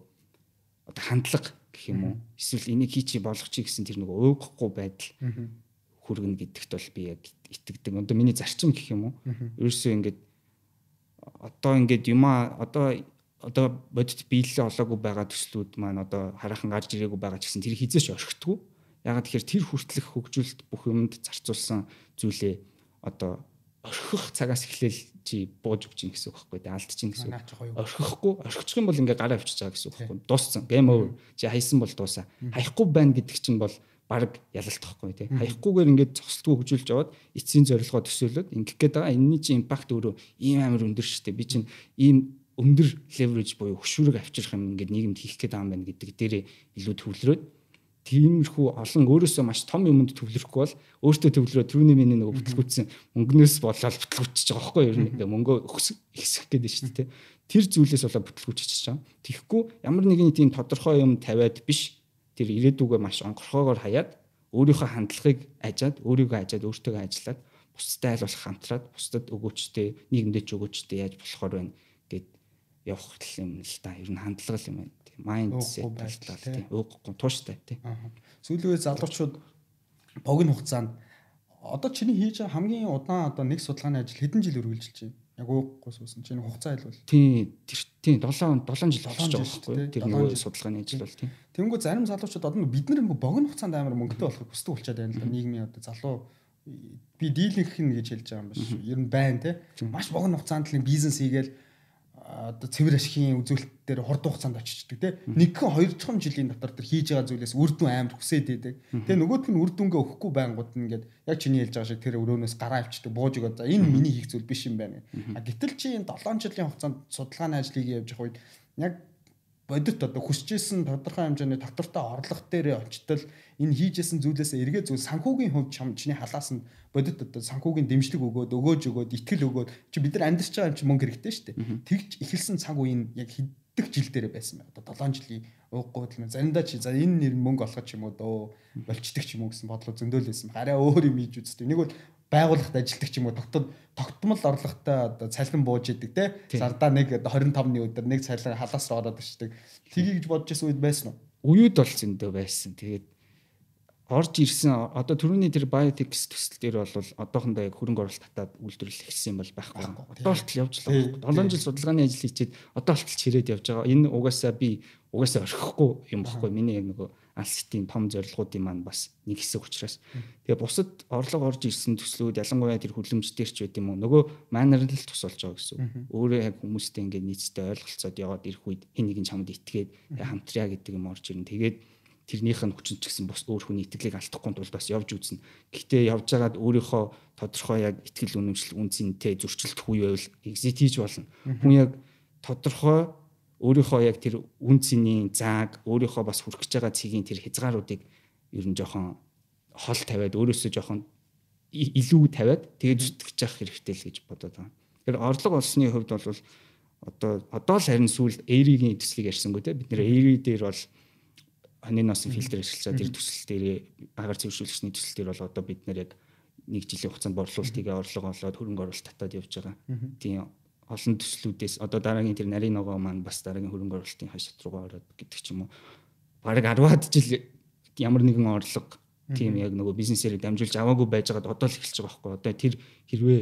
одоо хандлага гэх юм уу? Эсвэл энийг хий чи болгох чи гэсэн тэр нөгөө өөхгүй байдал хүргэнэ гэдэгт бол би яг итгэдэг. Одоо миний зарчим гэх юм уу? Ерөөсөө ингээд одоо ингээд юмаа одоо одоо бодит биелэлээ олоогүй байгаа төслүүд маань одоо хараахан гарч ирээгүй байгаа ч гэсэн тэр хизээч орхитгүй. Ягаад тэгэхээр тэр хүртэлх хөгжүүлэлт бүх юмд зарцуулсан зүйлээ одоо орхих цагаас эхлээл чи бууж өгч чинь гэсэн үг байхгүй дээ алдчих чинь гэсэн үг. Орхихгүй орхичих юм бол ингээ гараа авчиж байгаа гэсэн үг байхгүй. Дууссан. Game over. Чи хайсан бол дуусаа. Хаяхгүй байна гэдэг чинь бол баг ялалтахгүй тий. Хаяггүйгээр ингээд зогсолтгүй хөгжүүлж аваад эцсийн зорилгоо төсөөлөд ингэх гээд байгаа. Энийний чинь импакт өөрөө ийм амар өндөр дээ. Би чинь ийм өндөр leverage буюу хөшүүрэг авчрах юм ингээд нийгэмд хийх гээд байгаа юм байна гэдэг дээрээ илүү төвлөрөөд тиймэрхүү олон өөрөөсөө маш том юмд төвлөрөхгүй бол өөртөө төвлөрөө түрүүний миний нөгөө бүтлгүүцсэн мөнгнөөс болоод бүтлгүүчж байгаа байхгүй юу ингээ мөнгөө ихсэх гэдэг шүү дээ тэр зүйлээс болоод бүтлгүүчж байгаа. Тэгэхгүй ямар нэгэн тийм тодорхой юм тавиад биш. Тэр ирээдүгөө маш онгорхоогоор хаяад өөрийнхөө хандлагыг ажаад өөрийгөө ажаад өөртөө ажиллаад бусдад айлуулах хамтраад бусдад өгөөчтэй нийгэмдээ ч өгөөчтэй яаж болохоор байна гэд явах юм л та. Ер нь хандлага юм байна майндсет талаа тийм ууггүй тууштай тийм. Сүүлийн үе залуучууд богино хугацаанд одоо чиний хийж байгаа хамгийн удаан одоо нэг судалгааны ажил хэдэн жил үргэлжилж байна? Яг ууггүй суусан чинь хугацаа айлвал. Тийм тийм 7 7 жил болж байгаа байхгүй тэр нөгөө судалгааны ажил бол тийм. Тэнгүү зарим залуучууд одоо бид нар ингээ богино хугацаанд амар мөнгөтэй болох хүсдэг болчиход байна л да нийгмийн одоо залуу би дийлэнх нь гэж хэлж байгаа юм биш. Ер нь байна те. Маш богино хугацаанд л бизнес хийгээл одоо цэвэр ашигын үзүүлэлт дээр хурд хугацаанд очиждаг тий. Нэгхэн хоёр дахь жилийн дотор тэр хийж байгаа зүйлээс үр дүн амар хүсээд идэг. Тэгээ нөгөөх нь үр дүнгээ өгөхгүй байнгут нь ингээд яг чиний хэлж байгаа шиг тэр өрөөнөөс гараа авчдаг бууж өгöd за энэ миний хийх зүйл биш юм байна. А гэтэл чи энэ 7 жилийн хугацаанд судалгааны ажлыг явьж явах үед яг бодит одоо хүсэжсэн тодорхой хэмжээний доктортой орлого дээр очтол энэ хийжсэн зүйлээс эргээ зүйл санхүүгийн хувьд чиний халаас нь бодит одоо санхүүгийн дэмжлэг өгөөд өгөөж өгөөд итгэл өгөөд чи бид нар амьдарч байгаа юм чи мөнгө хэрэгтэй шүү дээ. Тэгж эхэлсэн цаг үеийн яг хэддэг жил дээр байсан байна. Одоо 7 жилийн ууггүй л заримдаа чи за энэ нэр мөнгө олоход ч юм уу дөө болчдөг ч юм уу гэсэн бодлоо зөндөөлөөсөн. Арай өөр юм хийж үзтээ. Нэг бол байгууллагт ажилладаг ч юм уу тогтод тогтмол орлоготой одоо цалин бууж идэг те. Сардаа нэг 25-ны өдөр нэг цалин халаас ороод ичдэг тгий гэж бодож исэн үед байсан уу? Уюуд бол зөндөө байсан. Тэгээд орж ирсэн одоо түрүүний тэр biotech төсөл дээр бол одоохондоо яг хөрөнгө оруулалт татаад үйлдвэрлэл эхэлсэн бол байхгүй. Одоо болтол явж байгаа. 7 жил судалгааны ажил хийчихэд одоо болтол чирээд явж байгаа. Энэ угаасаа би угаасаа орхихгүй юм багхгүй. Миний яг нөгөө алситийн том зорилгоудын маань бас нэг хэсэг учраас. Тэгээ бусад орлого орж ирсэн төслүүд ялангуяа тэр хүлэмжтэр ч байт юм уу. Нөгөө манер л тус болж байгаа гэсэн. Өөрөө яг хүмүүстэй ингээд нийцтэй ойлголцоод яваад ирэх үед хин нэгэн чамд итгээд хамтраа гэдэг юм орж ирнэ. Тэгээд тэрнийх нь хүчин ч гэсэн бус өөр хүний итгэлийг алдахгүй тулд бас явж үзнэ. Гэхдээ явж байгаад өөрийнхөө тодорхой яг итгэл үнэмшил үнцэнтэй зөрчилдөх үе байвал exit хийж болно. Хүн яг тодорхой өөрийнхөө яг тэр үнцний зааг өөрийнхөө бас хүрэх гэж байгаа цэгийн тэр хязгааруудыг ер нь жоохон хол тавиад өөрөөсөө жоохон илүү тавиад тэгээд зүтгэж явах хэрэгтэй л гэж бодоод байна. Тэгэхээр орлого олсны хувьд бол одоо одоо л харин сүүл Эригийн төслийг ярьсангүй те бид нэр Эри дээр бол хонины носын фильтр ашиглаж тэр төсөл дээр агаар цэвэршүүлэгчний төсөл дээр бол одоо бид нэр яг нэг жилийн хугацаанд борлуулалтыг орлого олоод хөрөнгө оруулалт татаад явж байгаа. Тийм олон төслүүдээс одоо дараагийн тэр нарийн ногоо маань бас дараагийн хөрөнгө оруулалтын хашид руугаа ороод гэдэг ч юм уу. Бараг 10-аад жил ямар нэгэн орлого тийм яг нөгөө бизнесээр дамжуулж аваагүй байж байгаад одоо л эхэлж байгаа байхгүй. Одоо тэр хэрвээ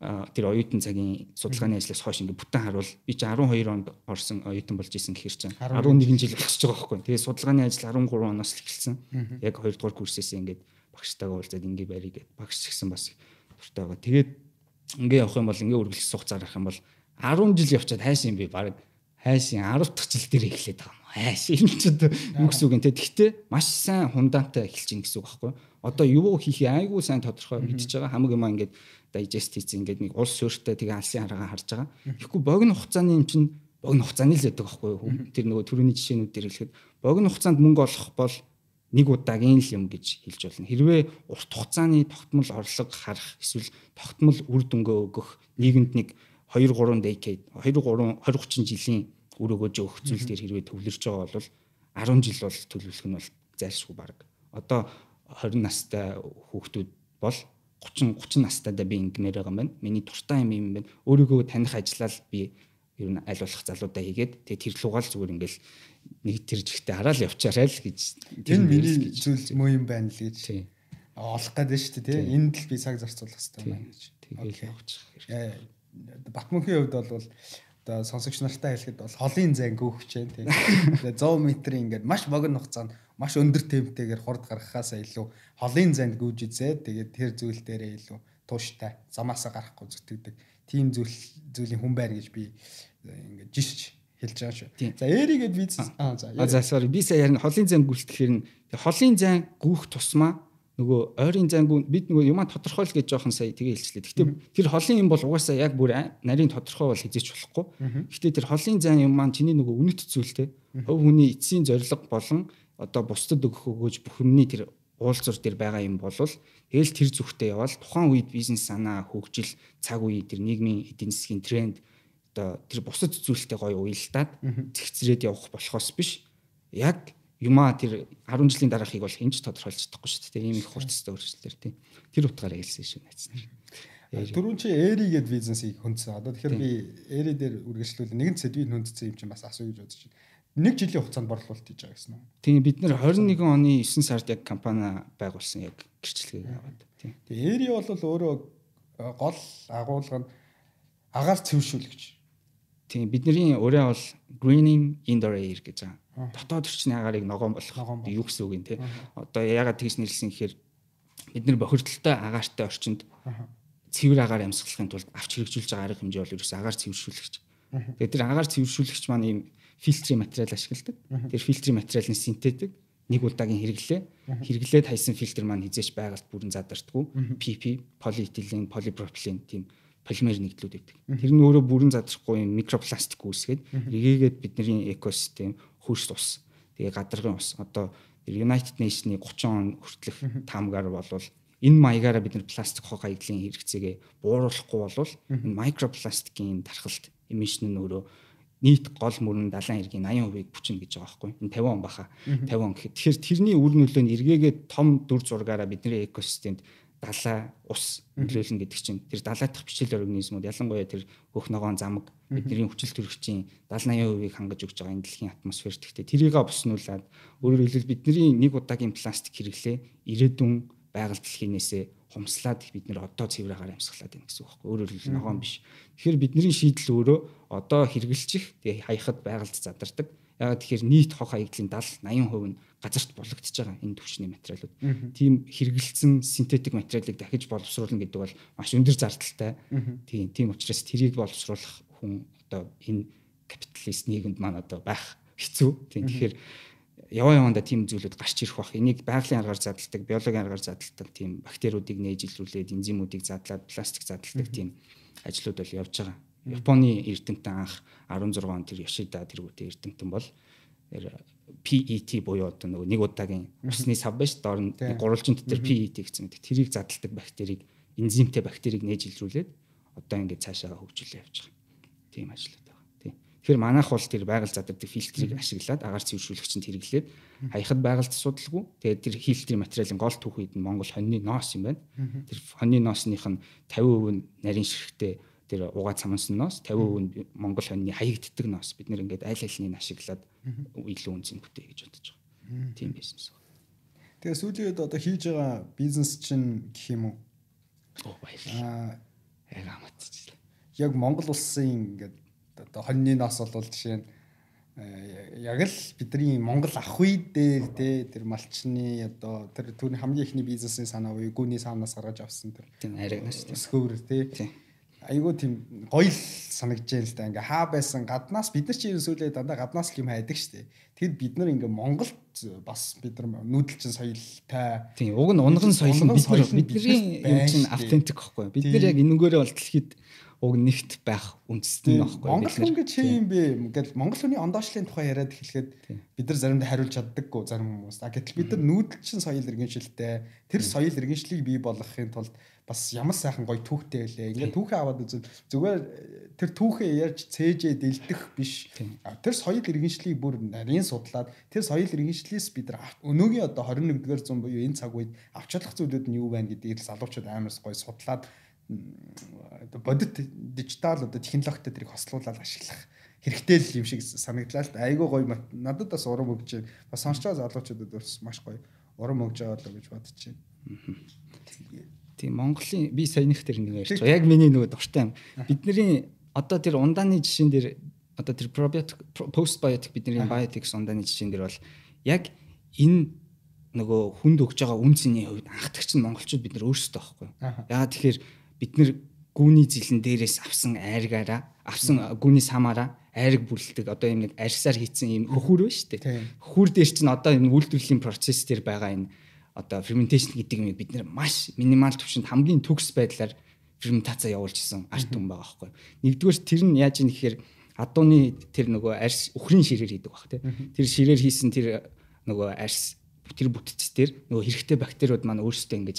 тэр оюутан цагийн судалгааны ажлаас хойш ингээд бүтэн харуул би чи 12 онд орсон оюутан болж исэн гэхэр чинь 11 жил болчихж байгаа байхгүй. Тэгээ судалгааны ажил 13 оноос эхэлсэн. Яг 2 дугаар курсээс ингээд багштайгаа уулзаад ингээд барий гэд багш гэсэн бас дуртай байгаа. Тэгээд ингээд явах юм бол ингээд үргэлж сух зарах юм бол 10 жил явчаад хайсан юм би баг хайсан 10 дахь жил дээр эхлээд байгаа юм. Хайсан юм ч юу гэсэн үг юм те. Гэхдээ маш сайн хундаантай эхэлж ийн гэсэн үг байхгүй. Одоо юу хийхээ айгүй сайн тодорхой мэдчихэж байгаа. Хамаг юм ингээд digest хийсэн ингээд нэг улс суурьтай тэгээ алсын хараагаа харж байгаа. Тэгэхгүй богино хугацааны юм чинь богино хугацааны л байдаг байхгүй юу? Тэр нөгөө төрөний жишээнүүд дээр хэлэхэд богино хугацаанд мөнгө олох бол нэг удаагийн л юм гэж хэлж болно. Хэрвээ урт хугацааны тогтмол орлого харах эсвэл тогтмол үр дүнгээ өгөх нийгэмд нэг 2 3 decade 2 3 20 30 жилийн үр өгөөж өгөх зүйл дээр хэрвээ төвлөрж байгаа бол 10 жил бол төлөвлөх нь бол зайлшгүй баг. Одоо 20 настай хүүхдүүд бол 30 30 настайдаа би ингэмээр байгаа юм байна. Миний дуртай юм юм байна. Өөрийгөө таних ажиллал би ер нь аль болох залуудаа хийгээд тэгээ тэр лугаал зүгээр ингээл нэг тэр жигтэй хараал явчаарай л гэж энэ миний зүйл муу юм байна л гэж олох гэдэг шүү дээ. Энд л би цаг зарцуулах хэрэгтэй байна гэж. Тэгээд явчих хэрэгтэй. Батмөнхийн хувьд бол одоо сонсогч нартай хэлэхэд бол холын зайн гөөхч जैन тий. Тэгээ 100 м ингээд маш богино хугацаанд маш өндөр темптэйгээр хурд гаргахаасаа илүү холын занд гүйж үзээ. Тэгээд тэр зүйл дээрээ илүү тууштай замаасаа гарахгүй зүтгэдэг. Тийм зүйл зүйлийн хүн байр гэж би ингээд жишж хэлж байгаа шүү. За эригээд би аа за. За sorry би сая ярина холын зан гүйлтгэхээр нь холын зан гүөх тусмаа нөгөө ойрын зангуу бид нөгөө юмаа тодорхойл гэж жоохон сая тэгээ хэлчихлээ. Гэхдээ тэр холын юм бол угаасаа яг бүр нарийн тодорхой бол хизээч болохгүй. Гэхдээ тэр холын зан юм маань чиний нөгөө үнэт зүйлтэй. Хөв хүний эцсийн зорилго болон одоо бусдад өгөх өгөөж бүх юмний тэр уулзур дээр байгаа юм бол тэгэл тэр зүгтээ явал тухайн үед бизнес санаа хөгжил цаг үе тэр нийгмийн эдийн засгийн тренд одоо тэр бусад зүйлтэй гоё уялдаад зэгцрээд явах болохоос биш яг юмаа тэр 10 жилийн дараахыг бол хинж тодорхойлж чадахгүй шүү дээ. Ийм их хурцтай өөрчлөлтөр тийм. Тэр утгаараа хэлсэн шүү найз нар. Дөрөв чи эри гээд бизнесийг хүндсэн. Одоо тэгэхээр би эри дээр үргэлжлүүл нэгэн сэдвийг хүндсэн юм чинь бас асуу гэж бодож байна нэг жилийн хугацаанд борлуулалт хийж байгаа гэсэн үү? Тийм бид нэр 21 оны 9 сард яг компани байгуулсан яг гэрчлэгээ аваад. Тийм. Тэгээ Эри бол өөрөө э, гол агуулга нь агаар цэвэршүүлэгч. Тийм бидний өөрөө бол greening in the air гэж байгаа. Дотоод орчны агаарыг ногоон болгох юу гэсэн үг юм те. Одоо ягаад тэгж нэрлсэн гэхээр бид нар бохирдолтой агаартай орчинд цэвэр агаар амьсгалахын тулд авч хэрэгжүүлж байгаа арга хэмжээ бол ерөөс агаар цэвэршүүлэгч. Тэгээд тэр агаар цэвэршүүлэгч маань ийм фильтрийн материал ашигладаг. Тэр фильтрийн материал нь синтетик нэг удаагийн хэрэглээ. Хэрэглээд хайсан фильтр маань хизээч байгальд бүрэн задардггүй. PP, полиэтилен, полипропилен тийм полимер нэгдлүүд байдаг. Тэр нь өөрөө бүрэн задрахгүй микропластик үүсгээд эргээгээд бидний экосистем хөрс ус. Тэгээ гадаргын ус. Одоо United Nation-ы 30 он хүртэлх таамгаар болвол энэ маягаараа бид нар пластик хог хаягдлын хэрэгцээгээ бууруулахгүй болвол энэ микропластикийн тархалт эмишн нь өөрөө нийт гол мөрөн 70 эргийн 80%-ийг бүчнэ гэж байгаа байхгүй. Энэ 50 он баха. 50 он гэхэд тэгэхээр тэрний үр нөлөө нь эргээгээд том дүр зургаараа бидний экосистемд далай ус нөлөөлнө гэдэг чинь тэр далайтах бичил организмууд ялангуяа тэр хөх ногоон замаг бидний хүчил төрөгчийн 70 80%-ийг хангаж өгч байгаа энэ дэлхийн атмосферт гэхдээ тэрийг боснуулаад өөрөөр хэлбэл бидний нэг удаагийн пластик хэрэглээ ирээдүйн байгаль дэлхийнээсээ хумслаад бид нэр одоо цэврээр амьсгалаад байна гэсэн үг байхгүй өөрөөр хэлбэл ногоон биш. Тэгэхээр бидний шийдэл өөрөө одоо хэрэгжилчих тэгээ хаяхад байгальд задардаг. Ягаад тэгэхээр нийт хог хаягдлын 70 80% нь газарт булгагдж байгаа энэ төвчний материалууд. Тийм хэрэгэлсэн синтетик материалыг дахиж боловсруулна гэдэг бол маш өндөр зардалтай. Тийм тийм учраас тэрийг боловсруулах хүн одоо энэ капиталист нийгэмд маань одоо байх хэцүү. Тийм тэгэхээр яваа явандаа тийм зүйлүүд гарч ирэх бах. Энийг байгалийн аргаар задалдаг, биологийн аргаар задалдаг тийм бактериудыг нээж илрүүлээд энзимүүдийг задлаад пластик задалдаг тийм ажлууд бол явж байгаа. Японы эрдэмтэн анх 16 он тэр Yoshida тэргүүтэй эрдэмтэн бол PET буюу одоо нөгөө нэг удаагийн усны сав байж доор нь гурвалжин дотор PET гэсэн гэдэг. Тэрийг задалдаг бактерийг энзимтэй бактерийг нээж илрүүлээд одоо ингээд цаашаа хөгжүүлээ явж байгаа. Тийм. Тийм. Тэгэхээр манайх бол тэр байгаль задардаг фильтрийг ашиглаад агаар цэвэршүүлэгчэнд хэрэглээд хаяхад байгальд асуудалгүй. Тэгээд тэр фильтрийн материалын гол түүхийд нь Монгол хоньны ноос юм байна. Тэр хоньны ноосных нь 50% нь нарийн ширхтээ тэр угаа цамансан ноос 50% нь Монгол хоньны хаягддаг ноос бид нэр ингээд аль алиныг ашиглаад илүү үнцэн бүтээ гэж бодож байгаа. Тийм бизнес. Тэгээ сүүлийн үед одоо хийж байгаа бизнес чинь гэх юм уу? Оо баярлалаа. Яг амтчихлаа. Яг Монгол улсын ингээд одоо хоньны ноос бол жишээ нь яг л бидний Монгол ах үе дээр те тэр малчны одоо тэр түүний хамгийн ихний бизнесийн санаа буюу гүний саамнаас гаргаж авсан тэр тийм аригнаас тийм өсгөөр те айгуу тийм гоё л санагдаж байна л да. Ингээ хаа байсан гаднаас бид нар чи ерөөсөө дандаа гаднаас л юм хайдаг штэ. Тэгэд бид нар ингээ Монголд бас бид нар нүүдэлчин соёлтой. Тийм уг нь унган соёл бидний юм чинь автентик байхгүй. Бид нар яг энэнгээрээ бол дэлхийд уг нэгт байх үндэстэй байхгүй Монгол хүн гэж чи юм бэ? Ингээл Монгол хүний ондоошлын тухай яриад эхлэхэд бид нар заримдаа хариулж чаддаггүй зарим хүмүүс. А гэтэл бид нар нүүдэлчин соёл иргэншилтэй. Тэр соёл иргэншлийг бий болгохын тулд бас ямар сайхан гоё түүхтэй байлээ. Ингээд түүхээ аваад үзвэл зүгээр тэр түүхээ ярьж цээжээ дэлдэх биш. Тэр соёл иргэншлийг бүр нарийн судлаад тэр соёл иргэншлээс бид нар өнөөгийн одоо 21-р зуун буюу энэ цаг үед авч чадах зүйлүүд нь юу байна гэдгийг залуучууд амарс гоё судлаад бодит дижитал одоо технологитой тэрийг хослуулаад ашиглах хэрэгтэй л юм шиг санагдлаа л айгүй гоё надад бас урам өгч. Бас сонсч байгаа залуучуудад бас маш гоё урам өгж байгаа л гэж бодож байна. Тийм Монголын би саяных тэр нэг ярьж байгаа. Яг миний нөгөө дуртай юм. Бидний одоо тэр ундааны жишээн дээр одоо тэр probiotic postbiotic бидний biotics ундааны жишээн дээр бол яг энэ нөгөө хүнд өгж байгаа үнцний хувьд анхдагч нь монголчууд бид нар өөрсдөө байхгүй. Ягаад тэгэхээр бид нар гүүний зилэн дээрээс авсан айргаараа авсан гүүний самаараа айраг бүрлдэг одоо юм нэг арьсаар хийцэн юм хөхүүр байна шүү дээ. Хөхүүр дээр чинь одоо энэ үйлдвэрлэлийн процесс дээр байгаа энэ одоо fermentation гэдэг юм бид нэр маш минимал түвшинд хамгийн төгс байдлаар ферментацаа явуулж исэн арт хүн байгаа байхгүй. Нэгдүгээр тэр нь яаж юм гэхээр адууны тэр нөгөө арьс үхрийн ширээр хийдэг баг тий. Тэр ширээр хийсэн тэр нөгөө арьс тэр бүтц дээр нөгөө хэрэгтэй бактериуд маань өөрсдөө ингэж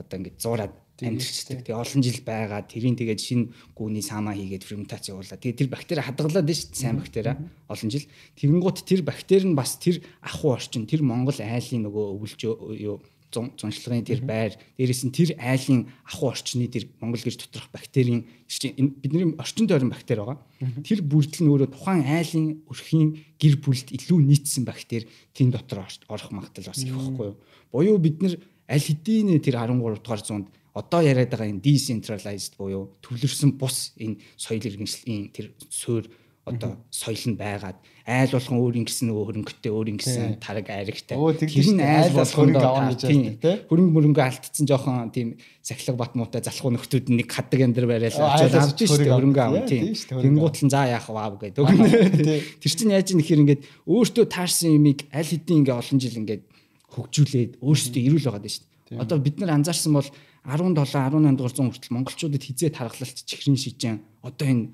одоо ингэж зуураад амьдчихдээ. Тэгээ олон жил байгаа. Тэрийн тэгээд шинэ гүүний саамаа хийгээд ферментац явуулаад тэгээ тэр бактери хадгалаад шүү дээ сайн бактери олон жил. Тэгэнгუთ тэр бактери нь бас тэр ахуй орчин тэр Монгол айлын нөгөө өвлж юу зуншлагын тэр байр. Дээрээс нь тэр айлын ахуй орчны тэр Монгол гэрж доторх бактерийн бидний орчин тойрон бактери байгаа. Тэр бүрдэл нь өөрөө тухайн айлын өрхийн гэр бүлд илүү нийцсэн бактери тэн дотор орох магадлал бас их байхгүй юу. Буюу бид нар аль хэдийн тэр 13 дугаар зуунд одоо яриад байгаа энэ decentralized буюу төвлөрсөн бус энэ соёл иргэншлийн тэр суурь одоо соёл нь байгаад айл болгон өөр ингэсэн хөрөнгөтэй өөр ингэсэн тараг айрагтай тэр нь айл болгон тийм хөрөнгө мөрөнгө алдсан жоохон тийм сахилга бат муутай залхуу нөхдүүд нэг хаддаг амдэр барайл авч авч штэ хөрөнгө аав тийм тэнгуутлан заа яах ваа гэдэг. Тэр чинь яаж нэхэр ингээд өөртөө таарсан юмыг аль хэдийн ингээ олон жил ингээд хөгжүүлээд өөрсдөө ирүүл байгаа даа штэ. Одоо бид нар анзаарсан бол 17 18 дугаар зуун хүртэл монголчуудад хизээ тархалт чихрийн шижэн одоо энэ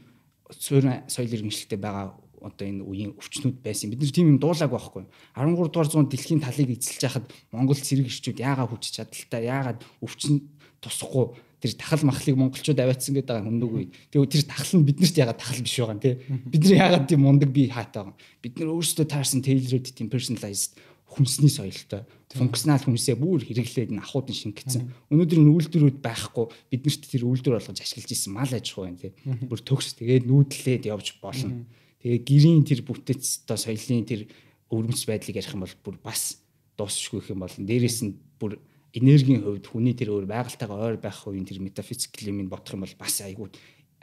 суурин соёл иргэншилтэд байгаа одоо энэ үеийн өвчнүүд байсан. Бид нар тийм юм дуулааг байхгүй. 13 дугаар зуунд дэлхийн талыг эзэлж яхад Монгол цэрэг ирчүүд яагаад хүч чадaltaй яагаад өвчин тусахгүй тэр тахал махлыг монголчууд аваатсан гэдэг байгаа хүндэг үе. Тэгээ тэр тахал нь биднэрт яагаад тахал биш байгаа юм те. Бид нар яагаад тийм мундаг бие хаатай байгаа. Бид нар өөрсдөө таарсан tailored тийм personalized хүнсний соёлтой функционал хүнсээ бүр хэрэглээд н ахуудын шингэсэн. Өнөөдөр энэ үйлдвэрүүд байхгүй биднэрт тэр үйлдвэр болгож ашиглаж исэн мал аж ахуй байна тий. Бүр төгс тэгээд нүүдлээд явж болно. Тэгээ гэрийн тэр бүтэц одоо соёлын тэр өвөрмц байдлыг ярих юм бол бүр бас дуусчихгүй их юм болно. Дээрээс нь бүр энергийн хувьд хүний тэр өөр байгальтайгаа ойр байх хувийн тэр метафизикл юм бодох юм бол бас айгүй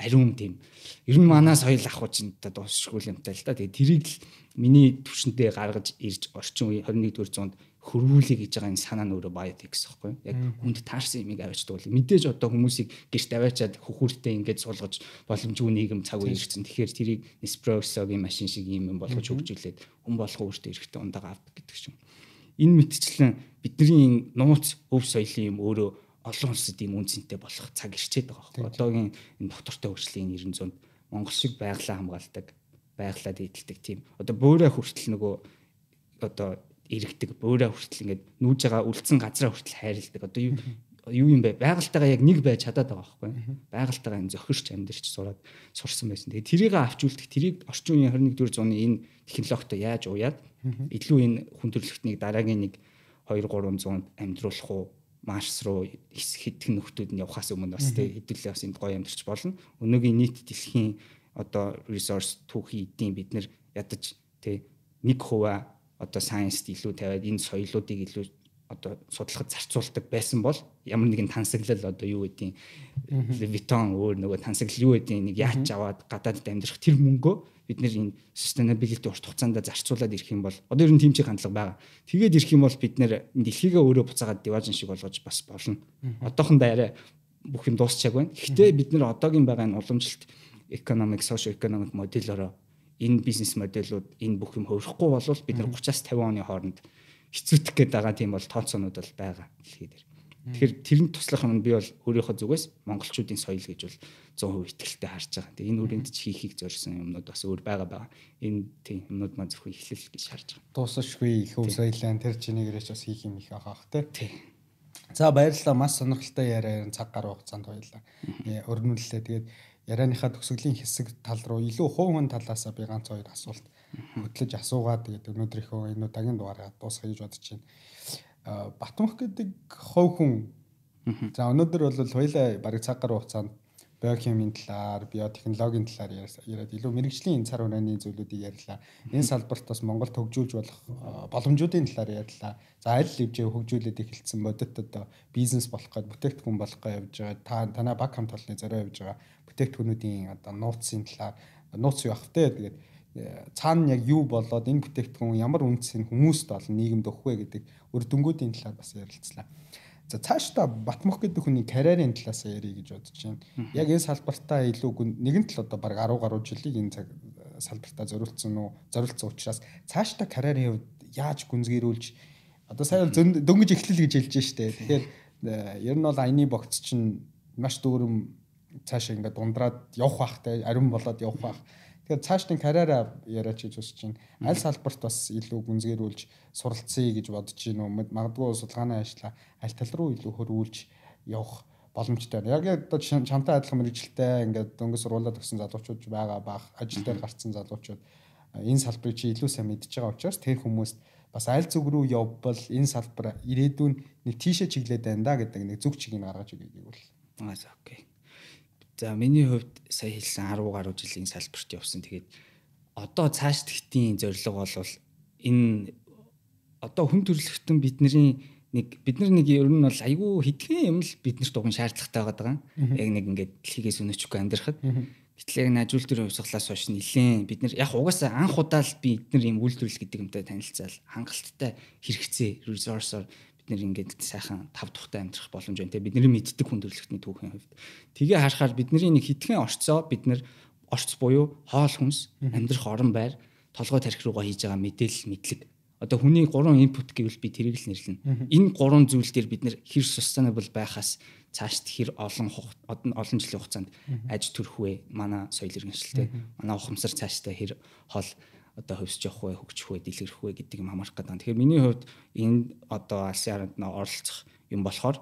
ариун тийм. Ер нь манай соёл ах чинь одоо дуусчихгүй юмтай л да. Тэгээ тэрийг л миний төвшөнтэй гаргаж ирж орчин үеийн 21-р зуунд хөрвүүлэх гэж байгаа энэ санаа нь өөрөө биотик гэсэн юм. Яг хүнд таарсан юмыг аваачдаг бол мэдээж одоо хүмүүсийг гэрт аваачаад хөхүүртэй ингээд суулгаж боломжгүй нийгэм цаг үе ирсэн. Тэгэхээр тэрийг Nespresso-гийн машин шиг юм болгож хөгжүүлээд хүн болгоо өөртөө эрэхтэй ундагаа авдаг гэдэг шиг. Энэ мэтчлэн бидний нууц өв соёлын юм өөрөө олон улсад ийм үнцэнтэй болох цаг ирчээд байгаа байхгүй. Одоогийн энэ доктортой хөгжлийн 900-д Монгол шиг байглаа хамгаалдаг, байглаа дийдэлдэг тийм. Одоо бөөрэ хүртэл нөгөө одоо иргэдэг, бөөрэ хүртэл ингээд нүүж байгаа үлдсэн газраа хүртэл хайрладаг. Одоо юу юу юм бэ? Байгальтайгаа яг нэг байж чадаад байгаа байхгүй. Байгальтайгаа энэ зохирч амьдэрч сураад сурсан байсан. Тэгээ тэрийг авч үлдэх, тэрийг орчин үеийн 21-р зууны энэ технологитой яаж уяад илүү энэ хүн төрөлхтнийг дараагийн нэг 2 300 амьдруулах уу Марс руу хэдхэн нөхдүүд нь явахаас өмнө бас тэ хэдүүлээ бас энд гоё амьдарч болно. Өнөөгийн нийт дэлхийн одоо resource түүхий эдийн бид нэр ядаж тэ нэг хуваа одоо сайенст илүү тавиад энэ соёлоодыг илүү одоо судлахад зарцуулдаг байсан бол ямар нэгэн тансаглал одоо юу гэдгийг Vuitton өөр нөгөө тансаглал юу гэдгийг нэг яаж аваад гадаадд амьдрах тэр мөнгөө бид нэр энэ sustainability урт хугацаанд зарцуулаад ирэх юм бол одоо ер нь тийм чиг хандлага байгаа. Тэгээд ирэх юм бол бид нэр дэлхийгээ өөрөө буцаагаад диважн шиг болгож бас болно. Одоохондоо арай бүх юм дуусчааг байна. Гэхдээ бид нэр одоогийн байгаа энэ уламжлалт economic social economic модельороо энэ бизнес модельүүд энэ бүх юм хөвөрөхгүй бол бид нар 30-аас 50 оны хооронд хэцүүтэх гээд байгаа тийм бол тооцоонууд бол байгаа дэлхий дээр. Тэгэхээр тэрний туслах юм би бол өөрийнхөө зүгээс монголчуудын соёл гэж бол 100% ихтэй харж байгаа. Тэгээ энэ үрээнд ч хийхийг зорьсон юмнууд бас өөр байгаа байгаа. Энэ тийм юмнууд маань зөвхөн эхлэл гэж харж байгаа. Дуусахгүй их өв соёлын тэр чинийгээрээ ч бас хийх юм их байгаа хэ. Тий. За баярлалаа. Маш сонирхолтой яриа цаг гаруй хугацаанд баярлалаа. Өрнүүллээ. Тэгээд ярианыхаа төгсгөлийн хэсэг тал руу илүү хүн талаас би ганц хоёр асуулт хөтлөж асуугаад тэгээд өнөөдрийнхөө энэ удаагийн дугаараа дуусгая гэж бодож байна. Батмөх гэдэг хувь хүн За өнөөдөр бол хоёлаа бараг цаг гаруй хугацаанд биохимийн талаар, биотехнологийн талаар яриад илүү мэрэгжлийн цар хурааны зүйлүүдийг ярьлаа. Энэ салбарт бас Монгол хөгжүүлж болох боломжуудын талаар ярьлаа. За аль хэмжээ хөгжүүлээд эхэлсэн бодит одоо бизнес болох гээд бүтээгдэхүүн болох гээд явж байгаа. Та танай баг хамт олонны зорио явж байгаа бүтээгдэхүүнүүдийн одоо нууцын талаар нууц юу ах вэ? Тэгээд цаана яг юу болоод энэ бүтээгдэхүүн ямар үнцийг хүмүүст олон нийгэмд өгөх вэ гэдэг үр дүнгуудын талаар бас ярилцлаа. За цаашдаа Батмөх гэдэг хүний карьерийн талаас ярих гэж бодож байна. Яг энэ салбартаа илүү нэгэн тал одоо баг 10 гаруй жилиг энэ цаг салбартаа зориулсан уу? Зориулсан учраас цаашдаа карьерийн хувьд яаж гүнзгийрүүлж одоо сая дөнгөж эхлэл гэж хэлж штэ. Тэгэхээр э, ер нь бол аяны богц чинь маш дүүрэм цаашаа ингээд дундраад явах бах те ариун болоод явах бах. Тэгэхээр цаашдын карьераа яриач гэж хүсэж байна. Аль салбарт бас илүү гүнзгийрүүлж суралцъя гэж бодож байна уу? Магадгүй судалгааны ажлаа аль тал руу илүү хөрвүүлж явах боломжтой байна. Яг одоо чамтай адилхан мэрэгчлээ ингээд дөнгөс сургуулаад өгсөн залуучууд байгаа бах ажил дээр гарцсан залуучууд энэ салбарыг чи илүү сайн мэдж байгаа учраас тэр хүмүүст бас аль зүг рүү явбал энэ салбар ирээдүйн нэг тийшээ чиглээд байна да гэдэг нэг зүг чигийг гаргаж өгье гэвэл. Аа окей. За миний хувьд сая хэлсэн 10 гаруй жилийн салбарт явсан. Тэгээд одоо цааш тэгтийн зорилго бол энэ одоо хүн төрөлхтөн бидний нэг бид нар нэг ер нь бол айгүй хитгэн юм л биднэрт уган шаардлагатай байгаа. Яг нэг ингээд дэлхийгээс өнөчгүй амьдрахад. Гэтэл яг нажуул төр хувьсгалаас хойш нилээн бид нар яг угаасаа анх удаа л бид нар юм үйлдвэрлэл гэдэг юмтай танилцаал хангалттай хэрэгцээ resource-оор нэр ингээд сайхан тав тухтай амьдрах боломж байна те. Бидний мэддэг хүндрэлтний түүхийн хувьд. Тгээ харахаар бидний нэг хитгэн орцоо бид нэр орц буюу хоол хүнс амьдрах орон байр толгой тарих руугаа хийж байгаа мэдээлэл мэдлэг. Одоо хүний гурван инпут гэвэл би тэрийг л нэрлэнэ энэ гурван зүйл дээр бид нэр хэр sustainable байхаас цаашд хэр олон олон жилийн хугацаанд аж төрөх вэ? Манай соёл иргэншилтэй. Манай ухамсар цаашдаа хэр хол одоо хөвсөж явах вэ, хөгжих вэ, дэлгэрэх вэ гэдэг юм хамаарах гэдэг. Тэгэхээр миний хувьд энэ одоо алсын харанд оролцох юм болохоор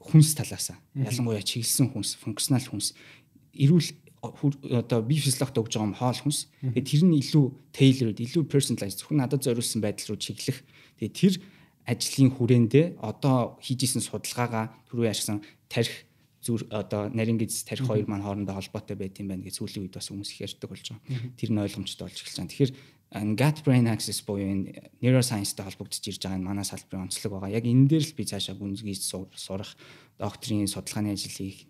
хүнс талаасаа ялангуяа чиглэсэн хүнс, функционал хүнс эрүүл одоо би физиологт өгж байгаа юм хоол хүнс. Тэгээд тэр нь илүү tailored, илүү personalized зөвхөн надад зориулсан байдал руу чиглэх. Тэгээд тэр ажлын хүрээндээ одоо хийжсэн судалгаагаа түрүү яашсан тарих зүр одоо нарийн гиз тарих хоёр маань хоорондоо холбоотой байт юм байна гэж сүүлийн үед бас хүмүүс их ярьдаг болж байгаа. Тэр нь ойлгомжтой болж эхэлж байгаа. Тэгэхээр gut brain axis буюу энэ neuroscience-тэй холбогдож ирж байгаа энэ манай салбарын онцлог байгаа. Яг энэ дээр л би цаашаа гүнзгийж сурах, докторийн судалгааны ажил хийх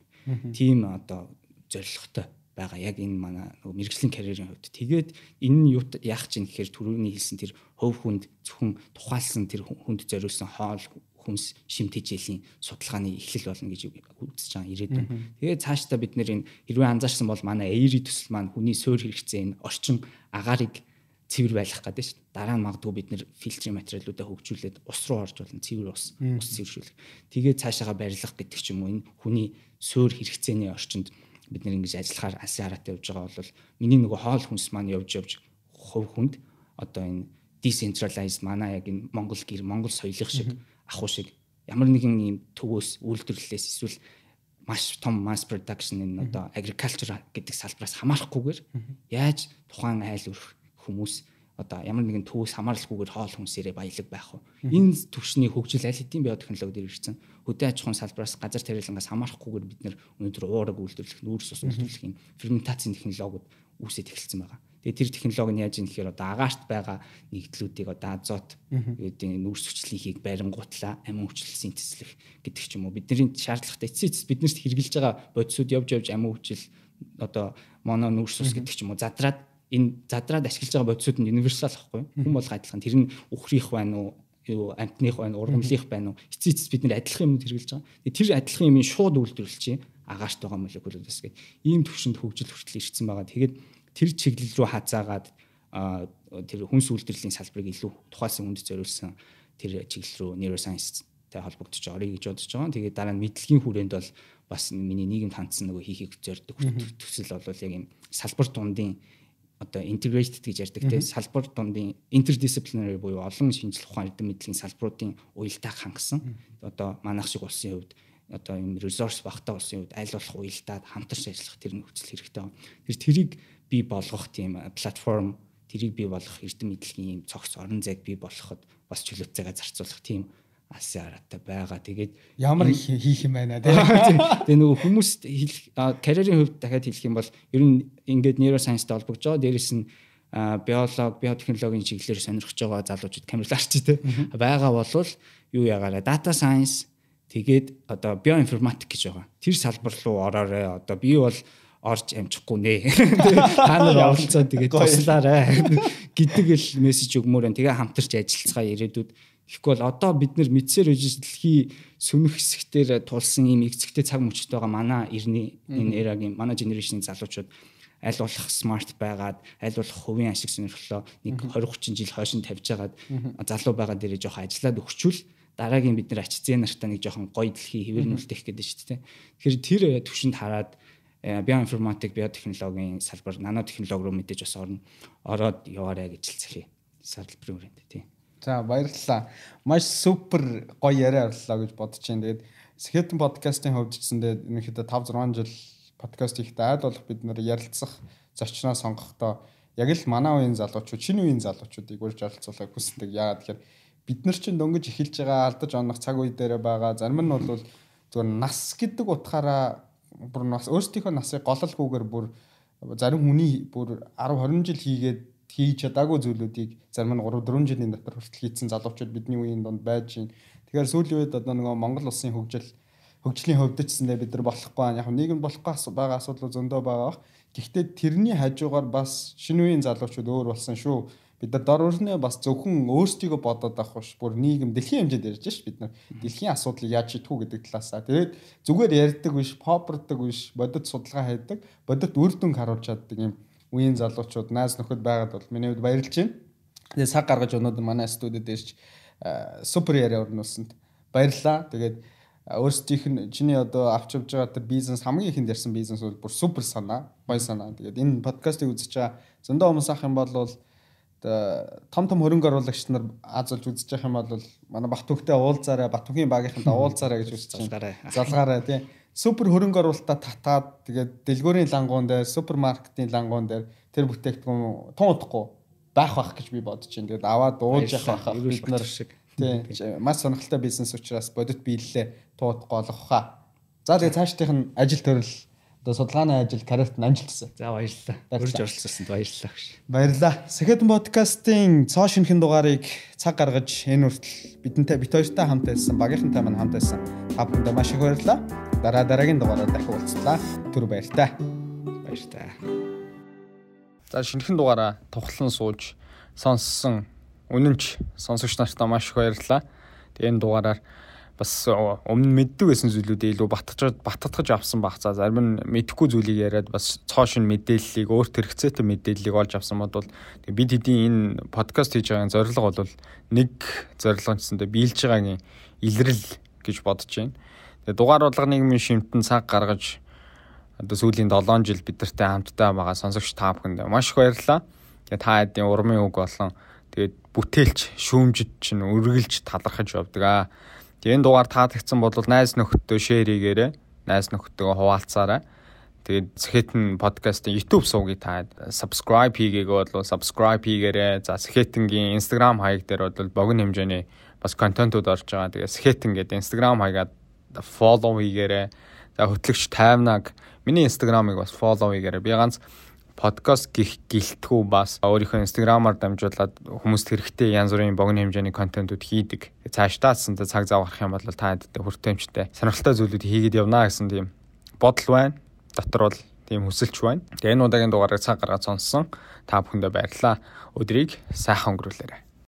тийм одоо зорилготой байгаа. Яг энэ манай нөгөө мэрэгжлийн карьерийн хувьд. Тэгээд энэ нь юу яах чинь гэхээр түрүүний хэлсэн тэр хөв хүнд зөвхөн тухайлсан тэр хүнд зориулсан хоол хүнс шимт хичээлийн судалгааны эхлэл болно гэж үзэж байгаа ирээдүйн. Тэгээд цаашдаа бид нэр хэрвээ анзаарсан бол манай эйри төсөл маань хүний суур хэрэгцээ энэ орчин агаарыг цэвэр байлгах гэдэг шүү дээ. Дараа нь магадгүй бид нэр фильтрийн материалуудаа хөгжүүлээд ус руу орж болно цэвэр ус ус цэвэршүүлэх. Тэгээд цаашаага барилгах гэдэг ч юм уу энэ хүний суур хэрэгцээний орчинд бид нэр ингэж ажиллахаар алсын хараатай явж байгаа бол миний нөгөө хоол хүнс маань явж явж хувь хүнд одоо энэ decentralized манай яг энэ Монгол гэр Монгол соёлын шиг ахуй шиг ямар нэгэн ийм төвөөс үйлдвэрлэлээс эсвэл маш том mass production энэ одоо agriculture гэдэг салбараас хамаарахгүйгээр яаж тухайн айл өрх хүмүүс одоо ямар нэгэн төвөөс хамааралгүйгээр хоол хүнсээрээ баялаг байх вэ? Энэ төвшний хөгжил аль хэдийн биотехнологи дээр ирсэн. Хөдөө аж ахуйн салбараас газар тариалангаас хамаарахгүйгээр бид нэр өнөөдөр уураг үйлдвэрлэх, нүүрс ус үйлдвэрлэх юм ферментацийн технологиуд үүсэж эхэлсэн байгаа. Тэгээ тэр технологи нь яаж юм гэхээр одоо агаарт байгаа нэгдлүүдийг одоо азот гэдэг нүүрс хүчлийнхийг баримгуутлаа амин хүчил синтезлэх гэдэг ч юм уу. Бидний шаардлагатай эцэс биднэрт хэрэгжилж байгаа бодисууд явж явж амин хүчил одоо моно нүүрс ус гэдэг ч юм уу. Задраад энэ задраад ашиглаж байгаа бодисууд нь универсал ахгүй хүн болго адилхан. Тэр нь үхрийнх байна уу? Юу амтных байна ургамлынх байна уу? Эцэс эцэс бид нэр адилхан юмнууд хэрэгжилж байгаа. Тэр адилхан юмыг шууд үйлдвэрлэж чинь агаарт байгаа молекулуудаас гээд ийм төвшөнд хөгжил хүртэл ирсэн байгаа. Тэгээд тэр чиглэл рүү хазаагаад тэр хүнс үйлдвэрлэлийн салбарыг илүү тухайлсан хүнд зориулсан тэр чиглэл рүү neuroscience-тэй холбогдож орё гэж бодож байгаа. Тэгээд дараа нь мэдлэгийн хүрээнд бол бас миний нийгэмд хандсан нөгөө хийхийг зорддог төсөл бол яг юм салбар дундын одоо integrated гэж ярьдаг те салбар дундын interdisciplinary буюу олон шинжлэх ухаан эрдэм мэдлийн салбаруудын уялдааг хангасан. Одоо манайх шиг улсын хувьд одоо юм resource багтаа улсын хувьд аль болох уялдаад хамтарч ажиллах тэр нөхцөл хэрэгтэй. Тэр тэрийг бий болгох тийм платформ тэрийг бий болгох эрдэм мэдлэгийн юм цогц орон зайг бий болгоход бас чөлөөцөөгөө зарцуулах тийм алсын араатай байгаа. Тэгээд ямар хийх юм байна тийм. Тэгээ нөгөө хүмүүс хэлэх карьерийн хувьд дахиад хэлэх юм бол ер нь ингээд neuroscience-тэй холбогдож байгаа. Дээрээс нь биолог, биотехнологийн чиглэлээр сонирхож байгаа залуучууд камераларч тийм байгаа болвол юу ягаараа data science тэгээд одоо биоинформатик гэж байгаа. Тэр салбар руу ороорой. Одоо би бол орж амжихгүй нэ. Та нар оролцоо тэгээд туслаарай. Гэдэг л мессеж өгмөр байна. Тэгээ хамтарч ажиллацгаа ирээдүйд. Тэгэхгүй бол одоо бид нар мэдсээр үжиж дэлхий сүнэх хэсэгтэр тулсан ийм эцэгтэй цаг мөчт байгаа манай ирний энэ эрагийн манай генерашны залуучууд. Аль болох смарт байгаад аль болох хувийн ашиг сонирхлоо нэг 20 30 жил хойшин тавьж байгаад залуу байгаа дээрээ жоох ажиллаад өгчүүл. Дараагийн бид нар ач зээ нартаа нэг жоохон гоё дэлхий хэвэрнүүлэх гэдэг шүү дээ. Тэгэхээр тэр төвшөнд хараад биоинформатик, биотехнологийн салбар, нано технологи руу мэдээж бас орно. Ороод яваарэ гэж хэлцгээе. Салбарын хүрээнд тийм. За баярлалаа. Маш супер гоё яриа орлоо гэж бодож байна. Тэгээд Skeleton podcast-ийн хувьд ч гэсэндээ ерөнхийдөө 5 6 жил подкаст хийхдээ аль болох бид нэр ярилцах зочноо сонгохдоо яг л манай үеийн залуучууд, шинэ үеийн залуучуудыг урьж оролцуулах хүсдэг. Яагаад тэгэхээр бид нар чинь дөнгөж эхэлж байгаа алдаж онох цаг үе дээр байгаа. Зарим нь бол зөвхөн нас гэдэг утгаараа бүр нас өөрсдийнхөө насыг гололгүйгээр бүр зарим хүний бүр 10 20 жил хийгээд хийж чадаагүй зүйлүүдийг зарим нь 3 4 жилийн дотор хүртэл хийцэн залуучууд бидний үеийн донд байж байна. Тэгэхээр сүүлийн үед одоо нөгөө Монгол улсын хөгжил хөгжлийн ч гэсэндээ бид нар болохгүй. Яг нийгэм болохгүй байгаа асуудал зөндөө байгаа. Гэхдээ тэрний хажуугаар бас шинэ үеийн залуучууд өөр болсон шүү бид нар дор өрнөө бас зөвхөн өөрсдийгөө бодоод авах биш бүр нийгэм дэлхийн хэмжээнд ярьж ш бид нар. Дэлхийн асуудлыг яаж шийдэх гэдэг талаасаа. Тэгээд зүгээр ярьдаг биш поппердаг биш бодит судалгаа хийдэг бодит үр дүнг харуулж чаддаг юм үеийн залуучууд найз нөхөд байгаад бол миний хувьд баярлж байна. Тэгээд цаг гаргаж өнөөдөр манай студид ирж супер яриа өрнүүлсэнд баярлаа тэгээд өөрсдийнх нь чиний одоо авч явж байгаа тэр бизнес хамгийн ихэнд ярьсан бизнес бол бүр супер санаа гоё санаа. Тэгээд энэ подкастыг үзэж байгаа зөндөө хүмүүс ах юм бол том том хөрөнгө оруулагч нар аз олж үзэж явах юм бол манай Батүхтэй уулзаарай, Батүхийн багийнхантай уулзаарай гэж үзэж байна. Залгаарай тий. супер хөрөнгө оруулалтаа татаад тэгээд дэлгүүрийн лангуун дээр супермаркетийн лангуун дээр тэр бүтээгдэхүүн тун удахгүй байх байх гэж би бодож байна. Тэгээд аваад ууж явах байх бид нар шиг. Тийм. Маш сонирхолтой бизнес учраас бодит биелэлээ тун удахгүй олгох хаа. За тэгээд цаашдынх нь ажил төрөл одоо судалгааны ажил карьерт нь амжилтсан. За баярлалаа. Өрж оролцсонд баярлалаа гэж. Баярлалаа. Сэхэдэн подкастын цоо шинхэн дугаарыг цаг гаргаж энэ хүртэл бидэнтэй бит хоёртай хамт байсан, багийнхантай мань хамт байсан та бүхэндээ маш их баярлалаа. Дараа дараагийн дугаараар дахин уулзлаа. Түр баяртай. Баяртай. За шинэхэн дугаараа тухлан сууж сонссон үнэнч сонсогч нартай маш их баярлалаа. Тэгээ энэ дугаараар бас өмнө мэддэг байсан зүйлүүдээ илүү баттгаж баттгаж авсан баг. За зарим нь мэдхгүй зүйлийг яриад бас цоо шин мэдээллийг өөрт хэрэгцээтэй мэдээллийг олж авсан бодвол бид хэдийн энэ подкаст хийж байгаа зорилго бол нэг зорилго гэсэндээ биелж байгаагийн илрэл гэж бодож байна. Тэгээ дугаар бодлого нийгмийн шимтэн цаг гаргаж одоо сүүлийн 7 жил бидэртэй хамтдаа байгаа сонсогч та бүхэнд маш их баярлалаа. Тэгээ та хэдийн урмын үг болон тэгээд бүтээлч шүүмжид чинь үргэлж талархаж явдаг аа Тэгээ энэ дугаар таалагдсан бол найз нөхөдөө шеэр хийгээрэй. Найз нөхөдөө хуваалцаарай. Тэгээд Сэхэтэн подкастын YouTube суугийг та subscribe хийгээгүй бол subscribe хийгээрэй. За Сэхэтэнгийн Instagram хаяг дээр бол богино хэмжээний бас контентууд орж байгаа. Тэгээд Сэхэтэн гэдэг Instagram хаягаад follow хийгээрэй. За хөтлөгч таймнаг миний Instagram-ыг бас follow хийгээрэй. Би ганц подкаст гих гэлтгүү бас өөрийнхөө инстаграмаар дамжуулаад хүмүүст хэрэгтэй янз бүрийн богино хэмжээний контентууд хийдэг. Цаашдаасан цаг зав гарах юм бол та хэдтэй хүртээмжтэй сонирхолтой зүйлүүд хийгээд явна гэсэн тийм бодол байна. Дотор бол тийм хүсэлч байна. Тэгээ энэ удаагийн дугаарыг цаг гаргаад сонссон та бүхэндээ баярлалаа. Өдрийг сайхан өнгөрүүлээрэй.